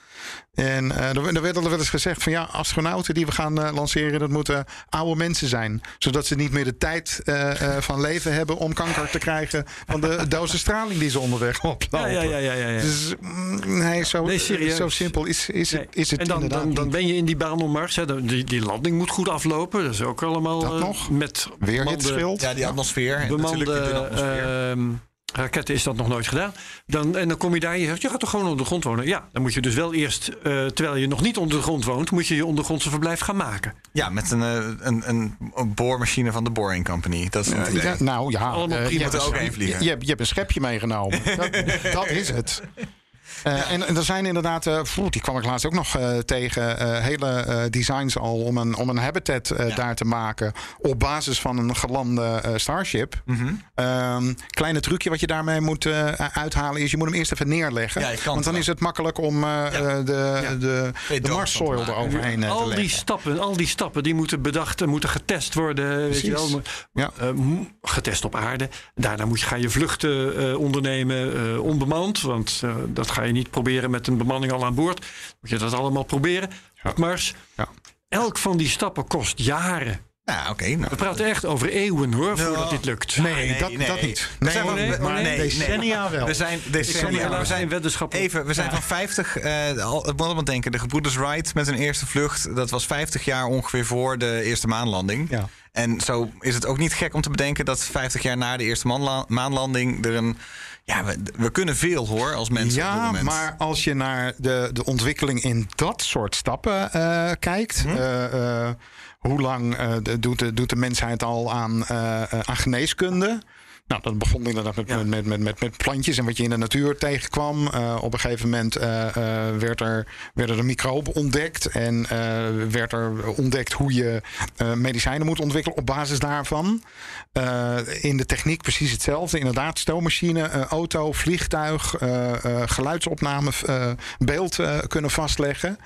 En eh, er, er werd al wel eens gezegd van ja, astronauten die we gaan eh, lanceren, dat moeten oude mensen zijn. Zodat ze niet meer de tijd eh, eh, van leven hebben om kanker te krijgen van de dosis straling die ze onderweg oplopen. ja, ja, ja, ja, ja. Dus mm, nee, zo, Nee, serieus. zo simpel is, is, Nee. het, is het en dan, inderdaad dan, ben je in die baan om Mars. Die, die landing moet goed aflopen. Dat is ook allemaal Dat nog? met Weer bemande- hitschild. Ja, die atmosfeer. Natuurlijk bemande atmosfeer. ehm, raketten is dat nog nooit gedaan. Dan, en dan kom je daar en je zegt, je gaat toch gewoon onder de grond wonen? Ja, dan moet je dus wel eerst, eh, terwijl je nog niet onder de grond woont... moet je je ondergrondse verblijf gaan maken. Ja, met een, eh, een, een, boormachine van de Boring Company. Dat is het idee. Ja, nou ja, Allemaal eh, prima. je, hebt, ook je, hebt, je hebt een schepje meegenomen. dat, dat is het. Eh, en, en er zijn inderdaad, eh, pfoe, die kwam ik laatst ook nog eh, tegen, eh, hele eh, designs al om een, om een habitat eh, daar te maken op basis van een gelande eh, Starship. Mhm. Ehm, kleine trucje wat je daarmee moet uithalen is, je moet hem eerst even neerleggen. Ja, je kan want dan is het makkelijk om de, de, de Marssoil eroverheen eh, te al die leggen. stappen, al die stappen die moeten bedacht en moeten getest worden. Weet je wel. Eh, getest op aarde. Daarna moet je, ga je vluchten eh, ondernemen eh, onbemand. Want eh, dat ga je niet proberen met een bemanning al aan boord. Moet je dat allemaal proberen op Mars. Ja. Elk van die stappen kost jaren. Ja, oké. nou. We praten echt over eeuwen hoor, voordat dit lukt. Nee, dat, dat niet. We Nee, zijn nee, we- maar nee, nee. decennia wel. We zijn decennia. We zijn op. Even, we zijn van 50. eh al, het moet allemaal denken. De gebroeders Wright met hun eerste vlucht. Dat was 50 jaar ongeveer voor de eerste maanlanding. Ja. En zo is het ook niet gek om te bedenken dat 50 jaar na de eerste maanla- maanlanding er een. Ja, we, we kunnen veel hoor als mensen. op dit Ja, moment. maar als je naar de, de ontwikkeling in dat soort stappen eh, kijkt. Hm? eh, eh, hoe lang doet, de, doet de mensheid al aan, aan geneeskunde? Nou, dat begon inderdaad met, met, met, met, met, met plantjes en wat je in de natuur tegenkwam. Eh, op een gegeven moment eh, eh, werd er, werden er microben ontdekt. En werd er ontdekt hoe je medicijnen moet ontwikkelen op basis daarvan. In de techniek precies hetzelfde. Inderdaad, stoommachine, auto, vliegtuig, geluidsopname, beeld kunnen vastleggen.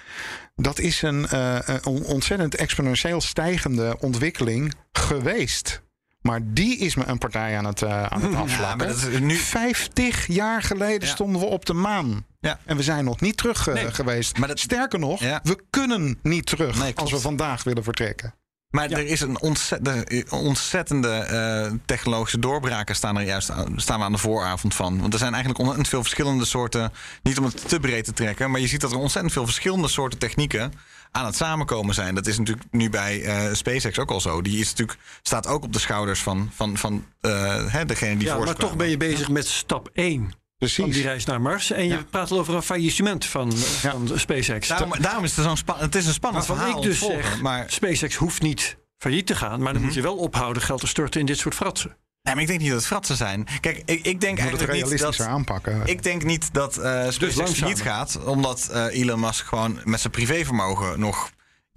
Dat is een, een ontzettend exponentieel stijgende ontwikkeling geweest. Maar die is me een partij aan het, eh, aan het afvlakken. nu- 50 jaar geleden Ja. stonden we op de maan. Ja. En we zijn nog niet terug eh, Nee. geweest. Maar dat- Sterker nog, we kunnen niet terug Nee, als we vandaag willen vertrekken. Maar er is een ontzettende, ontzettende eh, technologische doorbraken staan er juist aan, staan we aan de vooravond van. Want er zijn eigenlijk ontzettend veel verschillende soorten, niet om het te breed te trekken, maar je ziet dat er ontzettend veel verschillende soorten technieken aan het samenkomen zijn. Dat is natuurlijk nu bij eh, SpaceX ook al zo. Die is natuurlijk, staat ook op de schouders van, van, van eh, hè, degene die Ja, maar toch ben je bezig met stap 1 van Precies. die reis naar Mars. En je Ja. praat al over een faillissement van, van SpaceX. Daarom, daarom is het zo'n spa- het is een spannend Waarvan verhaal ik dus volgen, zeg, Maar, SpaceX hoeft niet failliet te gaan. Maar dan Mhm. moet je wel ophouden geld te storten in dit soort fratsen. nee, maar ik denk niet dat het fratsen zijn. Kijk, ik, ik denk moet het eigenlijk niet realistischer dat... aanpakken. Ik denk niet dat eh SpaceX failliet gaat, omdat eh, Elon Musk gewoon met zijn privévermogen nog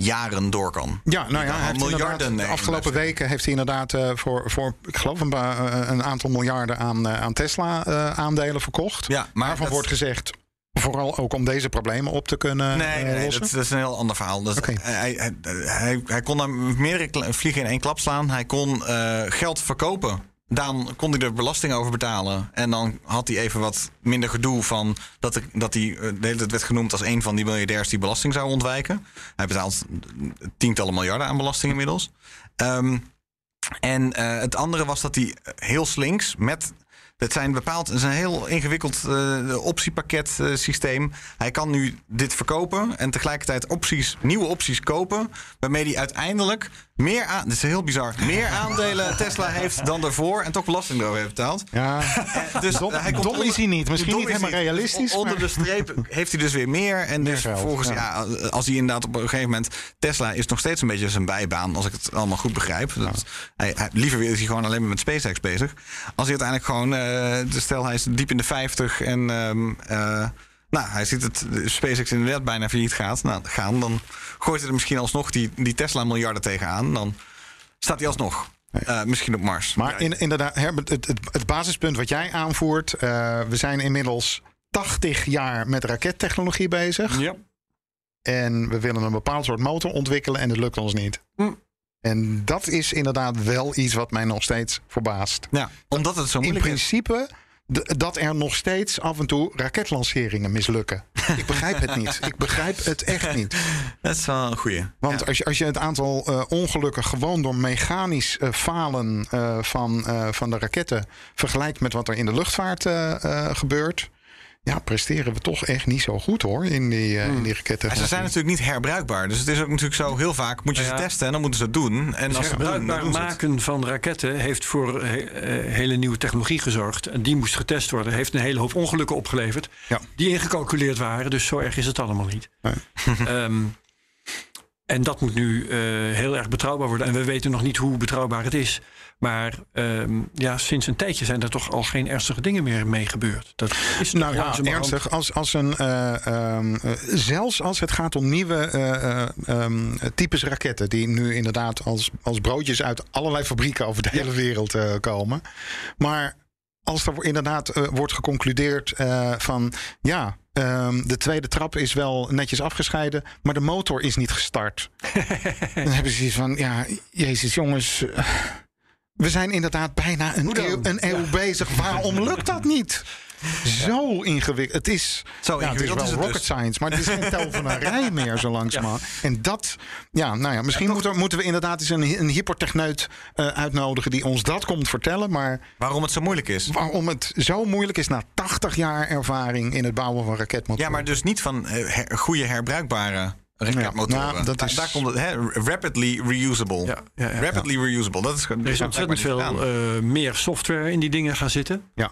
jaren door kan. Ja, nou ja, hij miljarden de afgelopen weken heeft hij inderdaad eh, voor, voor, ik geloof, een, eh, een aantal miljarden aan, eh, aan Tesla-aandelen verkocht. Ja, maar Waarvan dat- wordt gezegd, vooral ook om deze problemen op te kunnen Nee, nee, lossen. dat, dat is een heel ander verhaal. Dat, Oké. hij, hij, hij, hij kon daar meerdere vliegen in één klap slaan. Hij kon geld verkopen. Dan kon hij er belasting over betalen. En dan had hij even wat minder gedoe van dat, er, dat hij eh, de hele tijd werd genoemd als een van die miljardairs die belasting zou ontwijken. Hij betaalt tientallen miljarden aan belasting inmiddels. Ehm, en eh, het andere was dat hij heel slinks met Het zijn bepaald, is een heel ingewikkeld uh, optiepakket systeem. Hij kan nu dit verkopen en tegelijkertijd opties, nieuwe opties kopen. Waarmee hij uiteindelijk meer aan, dit is heel bizar, meer aandelen Tesla heeft dan daarvoor en toch belasting erover heeft betaald. Ja, dus dom, hij komt dom is hij niet. Misschien niet is helemaal hij. realistisch. Onder maar- de streep heeft hij dus weer meer. En Meer dus geld, volgens, ja. ja. als hij inderdaad op een gegeven moment... Tesla is nog steeds een beetje zijn bijbaan, als ik het allemaal goed begrijp. Dat, hij, hij- liever is hij gewoon alleen maar met SpaceX bezig. Als hij uiteindelijk gewoon... eh, stel, hij is diep in de 50 en... ehm, eh, nou, hij ziet het SpaceX inderdaad bijna failliet gaat, nou, gaan. Dan gooit hij er misschien alsnog die, die Tesla-miljarden tegenaan. Dan staat hij alsnog. eh, misschien op Mars. Maar in, inderdaad, Herbert, het, het, het basispunt wat jij aanvoert. eh, we zijn inmiddels 80 jaar met rakettechnologie bezig. Ja. En we willen een bepaald soort motor ontwikkelen en het lukt ons niet. Hm. En dat is inderdaad wel iets wat mij nog steeds verbaast. ja, omdat het zo In moeilijk is. principe d- dat er nog steeds af en toe raketlanceringen mislukken. Ik begrijp het niet. Ik begrijp het echt niet. Dat is wel een goeie. Want Ja. als, je, als je het aantal eh, ongelukken gewoon door mechanisch eh, falen eh, van, van de raketten vergelijkt met wat er in de luchtvaart gebeurt. Ja, presteren we toch echt niet zo goed hoor in die, eh, in die raketten. Ja, ze zijn natuurlijk niet herbruikbaar. Dus het is ook natuurlijk zo heel vaak moet je ze testen en dan moeten ze het doen. En Het als ze herbruikbaar doen het. maken van raketten heeft voor eh, eh, hele nieuwe technologie gezorgd. En die moest getest worden. Heeft een hele hoop ongelukken opgeleverd. Ja. Die ingecalculeerd waren. Dus zo erg is het allemaal niet. Nee. Ehm, en dat moet nu eh, heel erg betrouwbaar worden. En we weten nog niet hoe betrouwbaar het is. Maar ehm, ja, sinds een tijdje zijn er toch al geen ernstige dingen meer mee gebeurd. Dat is Nou ja, ernstig. Als, als een, eh, ehm, eh, zelfs als het gaat om nieuwe eh, eh, ehm, types raketten, die nu inderdaad als, als broodjes uit allerlei fabrieken over de hele wereld komen. Maar als er inderdaad wordt geconcludeerd van ja. de tweede trap is wel netjes afgescheiden, maar de motor is niet gestart. dan hebben ze zoiets van: ja, Jezus, jongens. We zijn inderdaad bijna een eeuw, een eeuw bezig. Waarom lukt dat niet? Zo ingewikkeld. Het is, Zo ja, het is wel is het rocket dus. science, maar het is geen tovenarij meer zo langzamerhand. En dat, ja, nou ja, misschien moeten, we- moeten we inderdaad eens een, een hypertechneut eh, uitnodigen die ons dat komt vertellen. Maar Waarom het zo moeilijk is. waarom het zo moeilijk is na 80 jaar ervaring in het bouwen van raketmotoren. Ja, maar dus niet van eh, her- goede herbruikbare raketmotoren. Ja, nou, dat daar, is- daar komt het, hè, rapidly reusable. Ja, ja, ja. rapidly reusable, dat is. Er is ontzettend veel eh, meer software in die dingen gaan zitten. Ja.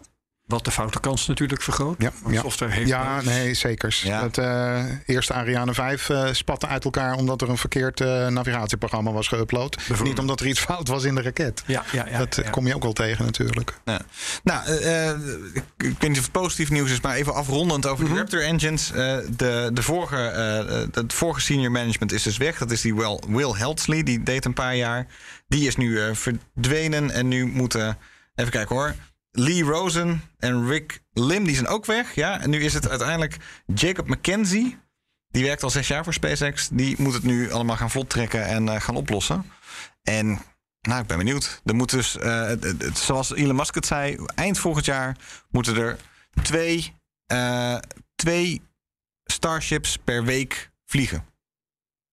Wat de foutenkans natuurlijk vergroot. Ja, ja. software heeft Ja, nee, zeker. Ja. Het eh, eerste Ariane 5 eh, spatte uit elkaar omdat er een verkeerd eh, navigatieprogramma was geüpload. Niet omdat er iets fout was in de raket. Ja, ja, ja, dat ja. kom je ook wel tegen natuurlijk. Ja. Nou, ik weet niet of het positief nieuws is, maar even afrondend over Mhm. de Raptor engines. Eh, de, de vorige, het vorige senior management is dus weg. Dat is die Will, Will Heltsley, die deed een paar jaar. Die is nu eh, verdwenen en nu moeten, even kijken hoor. Lee Rosen en Rick Lim, die zijn ook weg. Ja, en nu is het uiteindelijk Jacob McKenzie. Die werkt al zes jaar voor SpaceX. Die moet het nu allemaal gaan vlottrekken en eh, gaan oplossen. En nou, ik ben benieuwd. Er moet dus, eh, het- zoals Elon Musk het zei, eind volgend jaar moeten er twee, eh, twee Starships per week vliegen.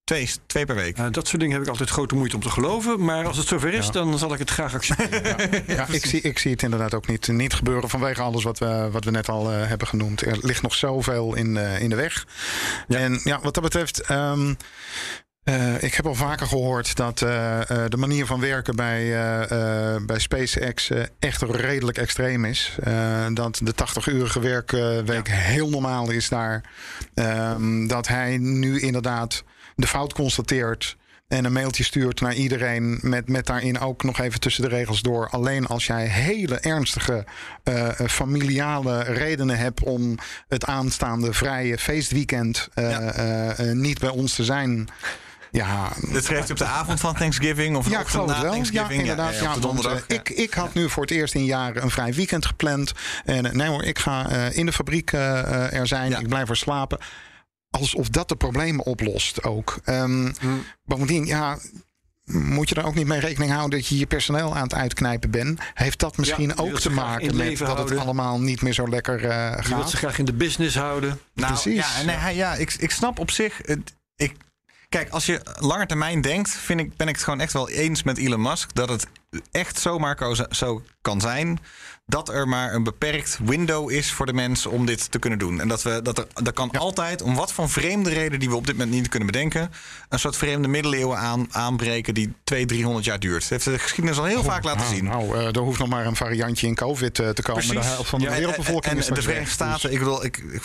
Twee, twee per week. Nou, dat soort dingen heb ik altijd grote moeite om te geloven. Maar als het zover is, Ja. dan zal ik het graag accepteren. Ja, ik, zie, ik zie het inderdaad ook niet, niet gebeuren vanwege alles wat we, wat we net al eh, hebben genoemd. Er ligt nog zoveel in, eh, in de weg. En ja, wat dat betreft. ehm, eh, ik heb al vaker gehoord dat eh, eh, de manier van werken bij, eh, eh, bij SpaceX eh, echt redelijk extreem is. Eh, dat de 80-urige werkweek heel normaal is daar. Ehm, dat hij nu inderdaad de fout constateert. En een mailtje stuurt naar iedereen. Met, met daarin ook nog even tussen de regels door. Alleen als jij hele ernstige eh, eh, familiale redenen hebt om het aanstaande vrije feestweekend eh, Ja. niet bij ons te zijn. Ja, Dat schreef hij op de avond van Thanksgiving of ja, ik ochtend geloof na het wel. Ja, Thanksgiving. inderdaad. ja, want, ik, ik had nu voor het eerst in jaren een vrij weekend gepland. En nee hoor, ik ga in de fabriek er zijn. Ja. Ik blijf er slapen. Alsof dat de problemen oplost ook. Hmm. Bovendien, ja, moet je er ook niet mee rekening houden dat je je personeel aan het uitknijpen bent. Heeft dat misschien ook te maken met dat het allemaal niet meer zo lekker eh, Je wilt gaat? ze graag in de business houden. Nou, Precies. Ja, nee, ja ik, ik snap op zich. Het, ik, kijk, als je langer termijn denkt, vind ik, ben ik het gewoon echt wel eens met Elon Musk dat het echt zomaar zo kan zijn dat er maar een beperkt window is voor de mens om dit te kunnen doen. En dat we dat er dat kan altijd, om wat voor vreemde reden die we op dit moment niet kunnen bedenken, een soort vreemde middeleeuwen aan, aanbreken die 200, 300 jaar duurt. Dat heeft de geschiedenis al heel vaak laten Nou, zien. Nou, eh, er hoeft nog maar een variantje in COVID eh, te komen. Precies. De helft van de Ja, En- wereldbevolking en, is en de. Verenigde Staten, ik bedoel, ik, ik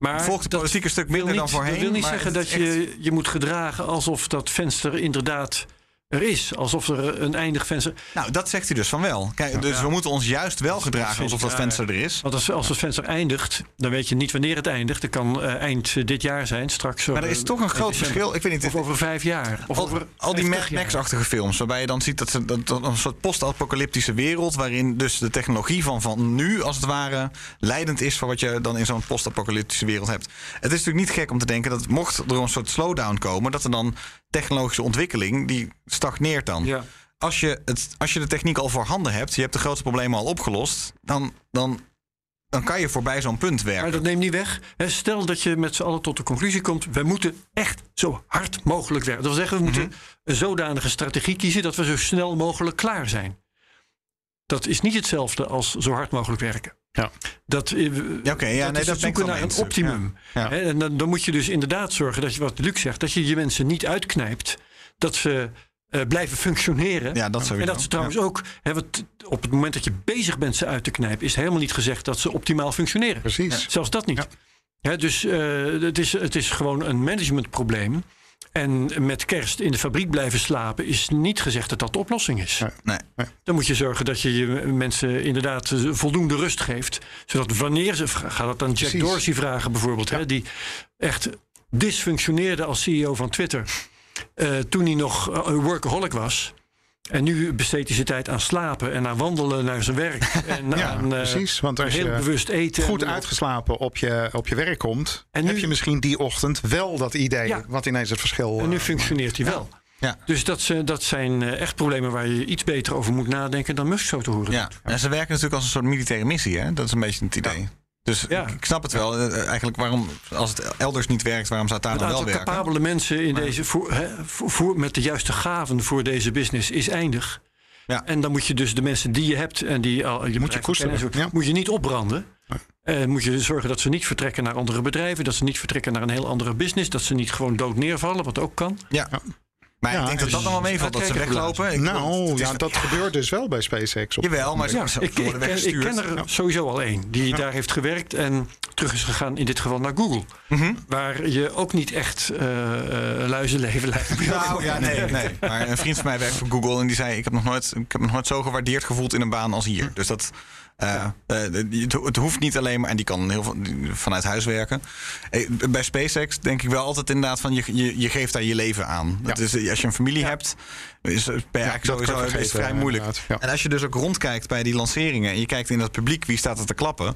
Maar volg de dat politiek een stuk minder dan voorheen. Dat wil niet zeggen het dat je je moet gedragen alsof dat venster inderdaad er is. Alsof er een eindig venster... Nou, dat zegt hij dus van wel. Kijk, dus we moeten ons juist wel gedragen alsof dat venster er is. Want als, als het venster eindigt, dan weet je niet wanneer het eindigt. Dat kan eh, eind dit jaar zijn, straks. Maar er is toch een groot verschil. Ik weet niet, Of over vijf jaar. Of Al, over al die 50 Mad. Max-achtige films, waarbij je dan ziet dat, ze, dat, dat een soort post-apocalyptische wereld, waarin dus de technologie van, van nu, als het ware, leidend is voor wat je dan in zo'n post-apocalyptische wereld hebt. Het is natuurlijk niet gek om te denken dat mocht er een soort slowdown komen, dat er dan technologische ontwikkeling, die stagneert dan. Ja. Als, je het, als je de techniek al voorhanden hebt, je hebt de grootste problemen al opgelost, dan, dan, dan kan je voorbij zo'n punt werken. Maar dat neemt niet weg. Stel dat je met z'n allen tot de conclusie komt... we moeten echt zo hard mogelijk werken. Dat wil zeggen, we Mhm. moeten een zodanige strategie kiezen... dat we zo snel mogelijk klaar zijn. Dat is niet hetzelfde als zo hard mogelijk werken. Ja. Dat, eh, Ja, oké, ja, dat nee, is dat zoeken naar een optimum. ja. Ja. Hè, en dan, dan moet je dus inderdaad zorgen dat je, wat Luc zegt... dat je je mensen niet uitknijpt. Dat ze eh, blijven functioneren. Ja, dat sowieso. En dat ze trouwens ook, hè, op het moment dat je bezig bent ze uit te knijpen, is helemaal niet gezegd dat ze optimaal functioneren. Precies. Zelfs dat niet. Ja. Hè, dus eh, het, is, het is gewoon een managementprobleem. En met kerst in de fabriek blijven slapen is niet gezegd dat dat de oplossing is. Nee. Dan moet je zorgen dat je je mensen inderdaad voldoende rust geeft. Zodat wanneer ze, ga dat aan Jack Precies. Dorsey vragen bijvoorbeeld, hè, die echt dysfunctioneerde als CEO van Twitter. Eh, toen hij nog eh, een workaholic was. En nu besteedt hij zijn tijd aan slapen en aan wandelen naar zijn werk. En Ja, aan eh, precies. Want als heel je bewust eten. goed uitgeslapen op je, op je werk komt... En nu- heb je misschien die ochtend wel dat idee... Ja. wat ineens het verschil... En nu functioneert hij wel. Ja. Dus dat, ze- dat zijn echt problemen waar je iets beter over moet nadenken dan Musk zo te horen. Ja, en ze werken natuurlijk als een soort militaire missie, hè? Dat is een beetje het idee. Dus Ja. ik, snap het wel. Eh, Eigenlijk waarom, als het elders niet werkt, waarom zou het daar dan wel aantal werken? capabele mensen in deze, voor, hè, voor, voor- met de juiste gaven voor deze business is eindig. Ja. En dan moet je dus de mensen die je hebt en die al je bedrijf koesteren, kennen en zo, ja. moet je niet opbranden. Eh, moet je zorgen dat ze niet vertrekken naar andere bedrijven, dat ze niet vertrekken naar een heel andere business, dat ze niet gewoon dood neervallen, wat ook kan. Ja. Maar Ja, ik denk dat dat allemaal meevalt, dat ze weglopen. Nou, ja, dat gebeurt dus wel bij SpaceX. Op, Jawel, maar Ja, ik, ken, ik ken er sowieso al één die daar heeft gewerkt en terug is gegaan, in dit geval naar Google. Mhm. Waar je ook niet echt eh eh luizenleven lijkt. Nou ja, nee, nee. Maar een vriend van mij werkt voor Google en die zei: ik heb nog nooit, ik heb nog nooit zo gewaardeerd gevoeld in een baan als hier. Dus dat. Eh, eh, het, het hoeft niet alleen maar, en die kan heel veel vanuit huis werken. Eh, Bij SpaceX denk ik wel altijd inderdaad van je, je, je geeft daar je leven aan. Dat is, als je een familie hebt, is, eigenlijk dat kan sowieso is het vergeten, vrij moeilijk. ja. En als je dus ook rondkijkt bij die lanceringen en je kijkt in dat publiek wie staat er te klappen,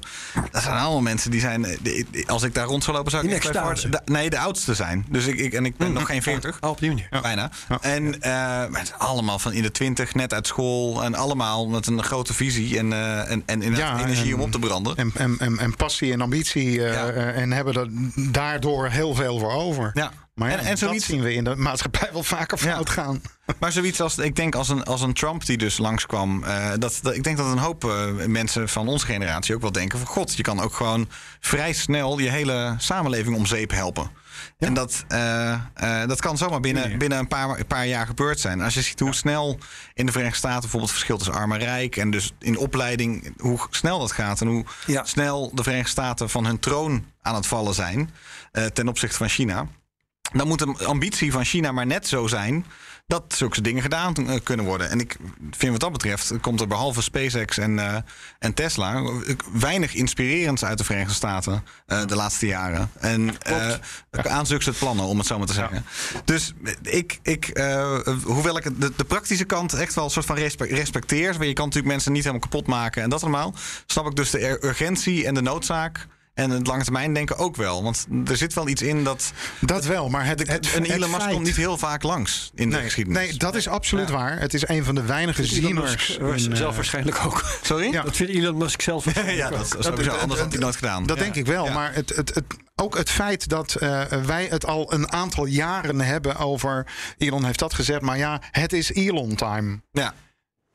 dat zijn allemaal mensen die zijn. eh, Als ik daar rond zou lopen, zou ik echt de- nee, de oudste zijn. Dus ik, ik en ik ben nog geen 40. Oh, op die manier. Bijna. Ja. En eh, allemaal van in de twintig, net uit school. En allemaal met een grote visie en, eh, en, en Ja, energie en- om op te branden. en, en, en, en passie en ambitie. eh, Ja. eh, en hebben er daardoor heel veel voor over. ja. Maar en, en zoiets, zien we in de maatschappij wel vaker Ja. fout gaan. maar zoiets als, ik denk als een, als een Trump die dus langskwam. eh dat, dat, ik denk dat een hoop eh, mensen van onze generatie ook wel denken van... God, je kan ook gewoon vrij snel je hele samenleving om zeep helpen. En dat, eh, dat kan zomaar binnen, binnen een paar, een paar jaar gebeurd zijn. Als je ziet hoe snel in de Verenigde Staten bijvoorbeeld het verschil tussen arm en rijk... en dus in opleiding, hoe snel dat gaat... en hoe Ja. snel de Verenigde Staten van hun troon aan het vallen zijn... ten opzichte van China... dan moet de ambitie van China maar net zo zijn... dat zulke dingen gedaan eh, kunnen worden. En ik vind wat dat betreft... komt er behalve SpaceX en, eh, en Tesla... eh, weinig inspirerends uit de Verenigde Staten de laatste jaren. En eh aan zulke plannen, om het zo maar te zeggen. Dus ik, ik hoewel ik de, de praktische kant echt wel een soort van respe- respecteer... je kan natuurlijk mensen niet helemaal kapot maken en dat allemaal... snap ik dus de ur- urgentie en de noodzaak... En het lange termijn denken ook wel. Want er zit wel iets in dat. Dat wel, maar het, het, een Elon Musk komt niet heel vaak langs in de Nee, geschiedenis. nee, dat is absoluut waar. Het is een van de weinige zieners. in, eh, zelf waarschijnlijk ook. Sorry? Ja. Dat vindt Elon Musk zelf waarschijnlijk Ja, ook. dat is sowieso. Anders had hij nooit gedaan. Dat Ja. denk ik wel. Ja. Maar het, het, het, ook het feit dat eh, wij het al een aantal jaren hebben over. Elon heeft dat gezegd, maar ja, het is Elon time. Ja.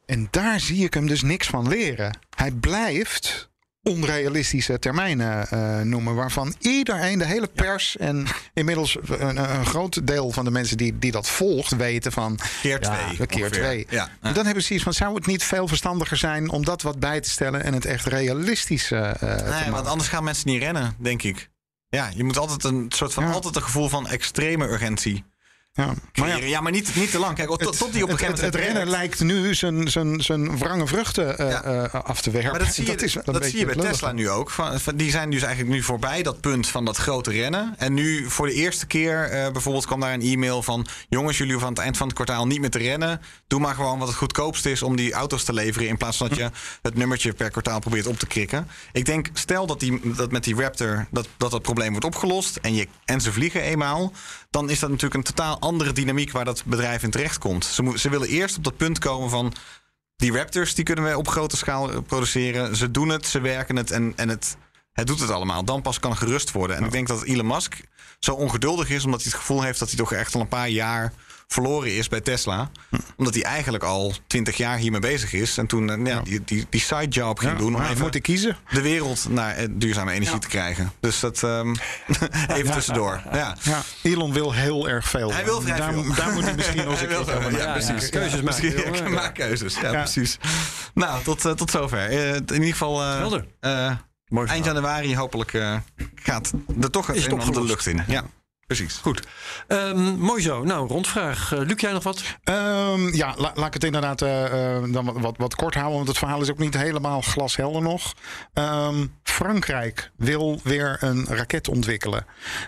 En daar zie ik hem dus niks van leren. Hij blijft onrealistische termijnen eh, noemen. Waarvan iedereen, de hele pers en inmiddels een, een groot deel van de mensen die, die dat volgt, weten van. Keer ja, twee, de keer twee. Ja. Dan hebben ze iets van: zou het niet veel verstandiger zijn om dat wat bij te stellen en het echt realistisch eh, te Nee, maken? want anders gaan mensen niet rennen, denk ik. Ja, je moet altijd een soort van Ja. altijd een gevoel van extreme urgentie ja. Maar ja, maar niet, niet te lang. Kijk, tot, het, tot die op een het, gegeven het, moment. het rennen lijkt nu zijn, zijn, zijn wrange vruchten eh, Ja. eh, af te werken. Maar dat zie je, is dat zie je bij. Tesla nu ook. Van, van- die zijn dus eigenlijk nu voorbij dat punt van dat grote rennen. En nu voor de eerste keer eh, bijvoorbeeld kwam daar een e-mail van... jongens, jullie hoeven aan het eind van het kwartaal niet meer te rennen. Doe maar gewoon wat het goedkoopste is om die auto's te leveren... in plaats van dat je het nummertje per kwartaal probeert op te krikken. Ik denk, stel dat, die, dat met die Raptor dat, dat dat probleem wordt opgelost... En, je, en ze vliegen eenmaal... dan is dat natuurlijk een totaal andere dynamiek... waar dat bedrijf in terecht komt. Ze, ze willen eerst op dat punt komen van... Die Raptors die kunnen we op grote schaal eh, produceren. Ze doen het, ze werken het en, en het, het doet het allemaal. Dan pas kan gerust worden. En ik denk dat Elon Musk zo ongeduldig is... omdat hij het gevoel heeft dat hij toch echt al een paar jaar verloren is bij Tesla. Omdat hij eigenlijk al twintig jaar hiermee bezig is. En toen eh, ja, die, die, die sidejob ging Ja, doen... om even moet ik kiezen? de wereld naar eh, duurzame energie te krijgen. Dus dat ehm, even tussendoor. Ja. Ja, Elon wil heel erg veel. Hij wil vrij daar, veel. Daar moet hij misschien nog eens keer vrij over ja, precies. Keuzes maken. Maak keuzes, ja, Ja. precies. Nou, tot, eh, tot zover. In ieder geval... eh, Helder. eh, eind januari hopelijk eh, gaat er toch een de lucht in. Ja, precies. Goed. Ehm, mooi zo. Nou, rondvraag. Eh, Luc, jij nog wat? Ehm, ja, la- laat ik het inderdaad eh, eh, dan wat, wat, wat kort houden, want het verhaal is ook niet helemaal glashelder nog. Ehm, Frankrijk wil weer een raket ontwikkelen.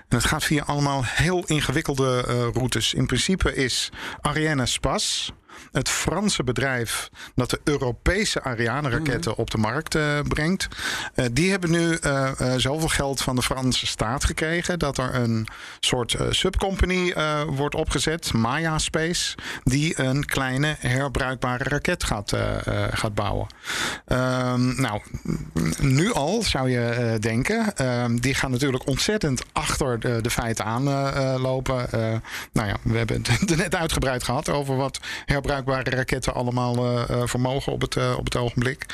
En het gaat via allemaal heel ingewikkelde routes. In principe is Ariane Spas het Franse bedrijf dat de Europese Ariane-raketten op de markt eh, brengt. Eh, die hebben nu eh, zoveel geld van de Franse staat gekregen dat er een soort subcompany wordt opgezet, Maya Space, die een kleine herbruikbare raket gaat, gaat bouwen. Ehm, nou, nu al zou je denken, ehm, die gaan natuurlijk ontzettend achter de, de feiten aanlopen. Nou ja, we hebben het net uitgebreid gehad over wat herbruikbare raketten allemaal eh, eh, vermogen op het, eh, op het ogenblik.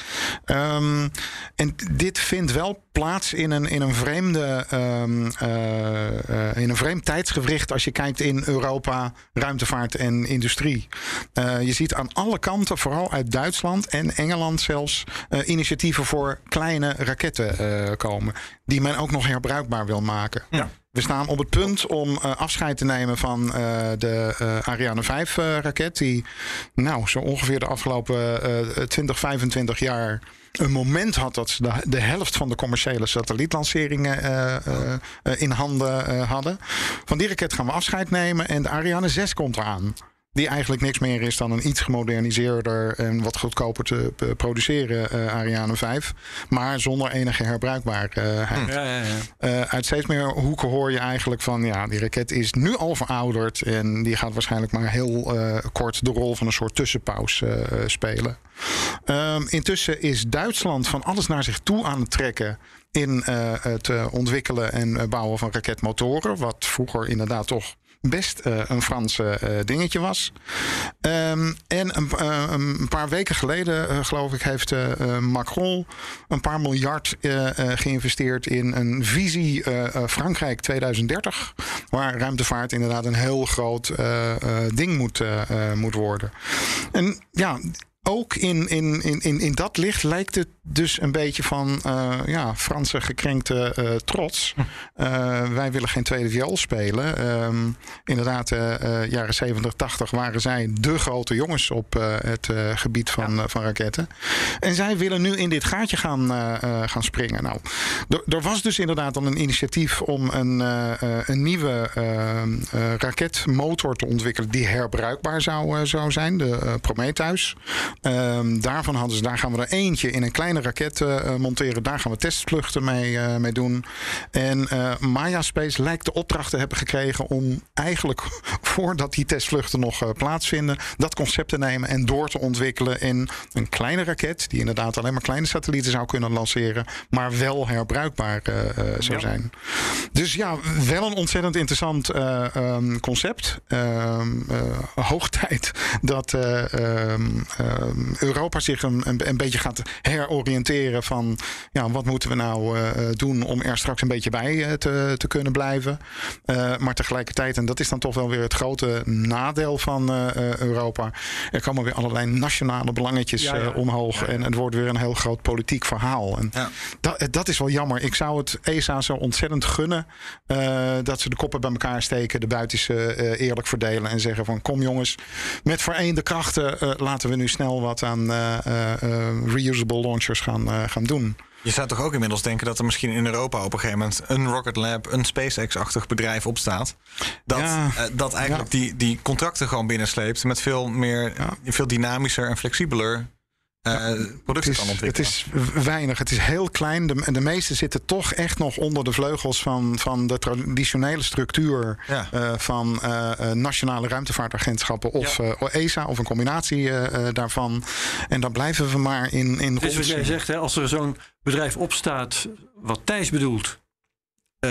Ehm, en dit vindt wel plaats in een, in een vreemde ehm, eh, eh, in een vreemd tijdsgewricht als je kijkt in Europa, ruimtevaart en industrie. Eh, je ziet aan alle kanten, vooral uit Duitsland en Engeland zelfs, initiatieven voor kleine raketten komen. Die men ook nog herbruikbaar wil maken. We staan op het punt om afscheid te nemen van de Ariane 5 eh, raket. Die nou zo ongeveer de afgelopen eh 20, 25 jaar een moment had dat ze de, helft van de commerciële satellietlanceringen eh, eh, eh, in handen hadden. Van die raket gaan we afscheid nemen en de Ariane 6 komt eraan. Die eigenlijk niks meer is dan een iets gemoderniseerder en wat goedkoper te eh, produceren eh, Ariane 5. Maar zonder enige herbruikbaarheid. Ja, ja, ja. Eh, uit steeds meer hoeken hoor je eigenlijk van ja, die raket is nu al verouderd en die gaat waarschijnlijk maar heel kort de rol van een soort tussenpauze eh, spelen. Ehm, intussen is Duitsland van alles naar zich toe aan het trekken in het ontwikkelen en bouwen van raketmotoren, wat vroeger inderdaad toch best eh, een Franse eh, dingetje was. Ehm, en een, eh, een paar weken geleden, eh, geloof ik, heeft eh, eh, Macron een paar miljard eh, eh, geïnvesteerd in een visie eh, eh, Frankrijk 2030. Waar ruimtevaart inderdaad een heel groot eh, eh, ding moet, eh, eh, moet worden. En ja. Ook in, in, in, in, in dat licht lijkt het dus een beetje van eh, ja, Franse gekrenkte eh, trots. Eh, wij willen geen tweede viool spelen. Ehm, inderdaad, jaren 70, 80 waren zij de grote jongens op het gebied van, van raketten. En zij willen nu in dit gaatje gaan, gaan springen. Nou, er- was dus inderdaad dan een initiatief om een, een nieuwe eh, eh, raketmotor te ontwikkelen die herbruikbaar zou, zou zijn, de Prometheus. Ehm, daarvan hadden ze, daar gaan we er eentje in een kleine raket eh, monteren. Daar gaan we testvluchten mee, eh, mee doen. En eh, Maya Space lijkt de opdracht te hebben gekregen om eigenlijk voordat die testvluchten nog eh, plaatsvinden, dat concept te nemen en door te ontwikkelen in een kleine raket, die inderdaad alleen maar kleine satellieten zou kunnen lanceren, maar wel herbruikbaar eh, eh, zou Ja. zijn. Dus ja, wel een ontzettend interessant eh, ehm, concept. Ehm, eh, hoog tijd dat eh, Europa zich een, een, een beetje gaat heroriënteren van ja, wat moeten we nou eh, eh, doen om er straks een beetje bij eh, te, te kunnen blijven. Eh, maar tegelijkertijd, en dat is dan toch wel weer het grote nadeel van eh, eh, Europa, er komen weer allerlei nationale belangetjes Ja, ja. eh, omhoog en het wordt weer een heel groot politiek verhaal. En dat, dat is wel jammer. Ik zou het ESA zo ontzettend gunnen eh, dat ze de koppen bij elkaar steken, de buitens eh, eerlijk verdelen en zeggen van kom jongens, met vereende krachten eh, laten we nu snel wat aan eh, eh, eh, reusable launchers gaan, gaan doen. Je zou toch ook inmiddels denken dat er misschien in Europa op een gegeven moment een Rocket Lab, een SpaceX-achtig bedrijf opstaat. Dat, Ja. dat eigenlijk die, die contracten gewoon binnensleept met veel meer, Ja. veel dynamischer en flexibeler eh, producten Het kan is, ontwikkelen. het is weinig, het is heel klein. De, de meeste zitten toch echt nog onder de vleugels van, van de traditionele structuur Ja. eh, van eh, nationale ruimtevaartagentschappen of Ja. ESA of een combinatie daarvan. En dan blijven we maar in, in Dus wat jij zegt, hè, als er zo'n bedrijf opstaat, wat Thijs bedoelt, eh,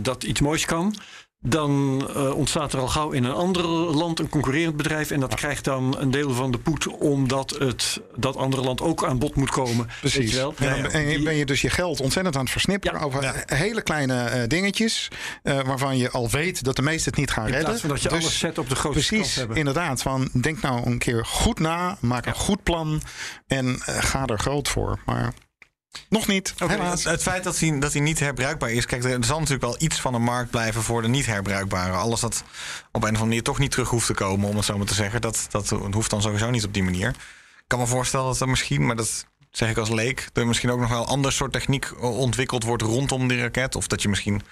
dat iets moois kan, dan eh, ontstaat er al gauw in een ander land een concurrerend bedrijf. En dat krijgt dan een deel van de poet, omdat het, dat andere land ook aan bod moet komen. Weet Precies. je wel? En dan ben je- ben je dus je geld ontzettend aan het versnipperen Ja. over hele kleine eh, dingetjes. eh, waarvan je al weet dat de meesten het niet gaan In redden. plaats van dat je Dus alles zet op de grootste kans Precies, hebben. inderdaad. Van, denk nou een keer goed na, maak een goed plan en ga er groot voor. Maar nog niet, het, het feit dat hij, dat hij niet herbruikbaar is. Kijk, er zal natuurlijk wel iets van een markt blijven voor de niet herbruikbare. Alles dat op een of andere manier toch niet terug hoeft te komen, om het zo maar te zeggen. Dat, dat hoeft dan sowieso niet op die manier. Ik kan me voorstellen dat er misschien, maar dat zeg ik als leek, er misschien ook nog wel een ander soort techniek ontwikkeld wordt rondom die raket. Of dat je misschien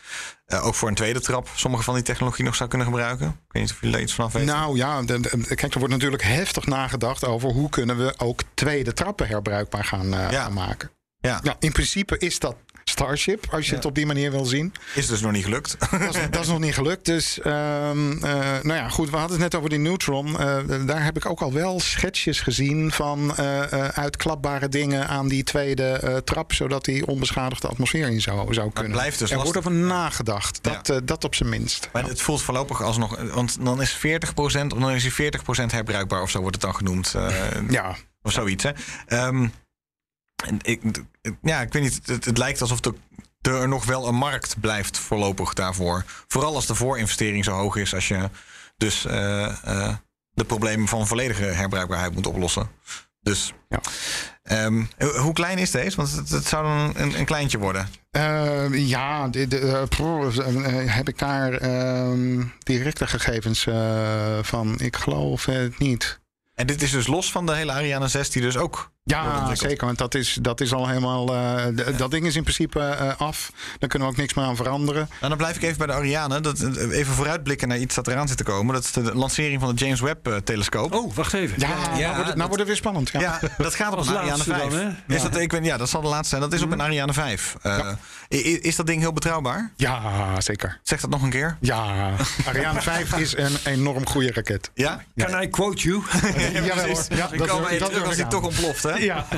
eh, ook voor een tweede trap sommige van die technologie nog zou kunnen gebruiken. Ik weet niet of jullie daar iets vanaf weten. Nou ja, de- de- kijk, er wordt natuurlijk heftig nagedacht over hoe kunnen we ook tweede trappen herbruikbaar gaan, eh, Ja. gaan maken. Ja, Ja, in principe is dat Starship, als je Ja. het op die manier wil zien. is dus nog niet gelukt. Dat is, dat is nog niet gelukt. Dus, ehm, eh, nou ja, goed, we hadden het net over die Neutron. Eh, daar heb ik ook al wel schetsjes gezien van eh, uitklapbare dingen aan die tweede trap, zodat die onbeschadigde atmosfeer in zou, zou kunnen. blijft dus er lastig. wordt over nagedacht. Dat, dat op zijn minst. Maar het voelt voorlopig alsnog, want dan is 40% of dan is hij 40% herbruikbaar of zo wordt het dan genoemd. Ja, Of zoiets, hè. Ehm, en ik, ja, ik weet niet, het, het lijkt alsof er, er nog wel een markt blijft voorlopig daarvoor. Vooral als de voorinvestering zo hoog is als je dus eh, eh, de problemen van volledige herbruikbaarheid moet oplossen. Dus Ja. ehm, ho- hoe klein is deze? Want het, het zou dan een, een kleintje worden. Eh, ja, de, de, eh, heb ik daar ehm, directe gegevens van? Ik geloof het niet. En dit is dus los van de hele Ariane 6 die dus ook Ja, zeker. Want dat is, dat is al helemaal. eh, Dat ding is in principe eh, af. Daar kunnen we ook niks meer aan veranderen. Nou, dan blijf ik even bij de Ariane. Dat, even vooruitblikken naar iets dat eraan zit te komen. Dat is de lancering van de James Webb-telescoop. Oh, wacht even. Ja, Ja, nou, wordt het, nou dat- wordt het weer spannend. Ja. Ja, dat gaat op Als een Ariane laatste 5. dan, hè? Is dat, ik weet, ja, dat zal de laatste zijn. Dat is op een Ariane 5. Eh, i- i- is dat ding heel betrouwbaar? Ja, zeker. Zeg dat nog een keer. Ja, Ariane 5 is een enorm goede raket. Ja? Can I quote you? Hoor. Ja, als ik hij aan. toch ontploft, hè? Ja.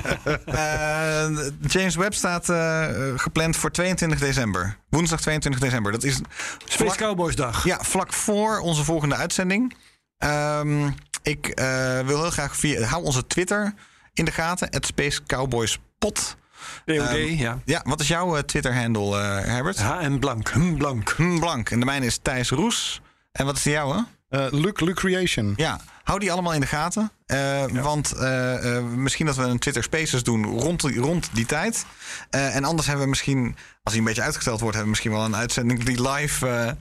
Eh, James Webb staat eh, gepland voor 22 december. Woensdag 22 december. Dat is Space vlak, Cowboys dag. ja, vlak voor onze volgende uitzending. Ehm, ik eh, wil heel graag via... Hou onze Twitter in de gaten. Het Space Cowboys Pot. POD, Ehm, ja. Ja, wat is jouw Twitter-handle, eh, Herbert? HM Blank. Hm, Blank. Hm, Blank. En de mijne is Thijs Roes. En wat is de jouwe? Eh, Luke, Luke Creation. Ja, hou die allemaal in de gaten. Eh, Want eh, eh, misschien dat we een Twitter Spaces doen rond die, rond die tijd. En anders hebben we misschien, als die een beetje uitgesteld wordt, hebben we misschien wel een uitzending die live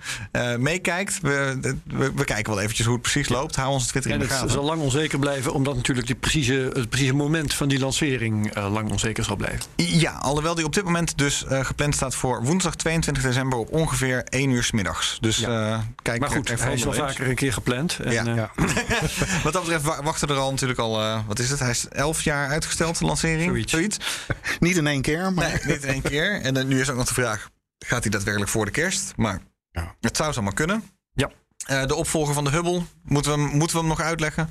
meekijkt. We, we, we kijken wel eventjes hoe het precies loopt. Hou onze Twitter in de het gaten. zal lang onzeker blijven, omdat natuurlijk die precieze, het precieze moment van die lancering lang onzeker zal blijven. Ja, alhoewel die op dit moment dus gepland staat voor woensdag 22 december op ongeveer 1 uur 's middags. Dus kijk, Maar goed, hij is al vaker een keer gepland. En, Ja. Wat dat betreft wa- wachten er al natuurlijk al, eh, wat is het? Hij is elf jaar uitgesteld, de lancering. Zoiets. Niet in één keer, maar... Nee, niet in één keer. En dan, nu is ook nog de vraag, gaat hij daadwerkelijk voor de kerst? Maar Ja. het zou zomaar kunnen. Ja. Eh, de opvolger van de Hubble, moeten we hem, moeten we hem nog uitleggen?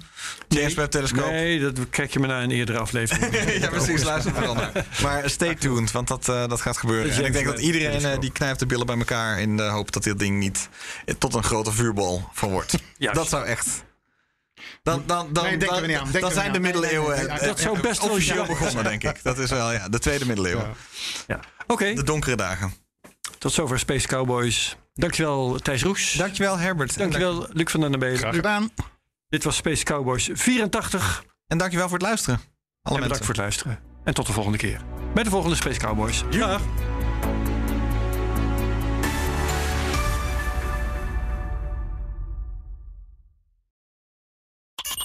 James Webb telescoop. Nee, dat kijk je me naar een eerdere aflevering. ja, precies. Luister vooral naar. Maar stay tuned, want dat, eh, dat gaat gebeuren. En ik denk dat iedereen die knijpt de billen bij elkaar in de hoop dat dit ding niet tot een grote vuurbal van wordt. Juist. Dat zou echt. Dan, dan, dan, Nee, denken dan, we niet aan. We zijn de middeleeuwen eh, dat zou best wel officieel ja. begonnen, denk ik. Dat is wel ja, de tweede middeleeuwen. Ja. Oké, De donkere dagen. tot zover Space Cowboys. Dankjewel Thijs Roes. Dankjewel Herbert. Dankjewel Luc van den Belen. Graag gedaan. Dit was Space Cowboys 84. En dankjewel voor het luisteren. Alle en bedankt voor het luisteren. En tot de volgende keer. Bij de volgende Space Cowboys. Dag.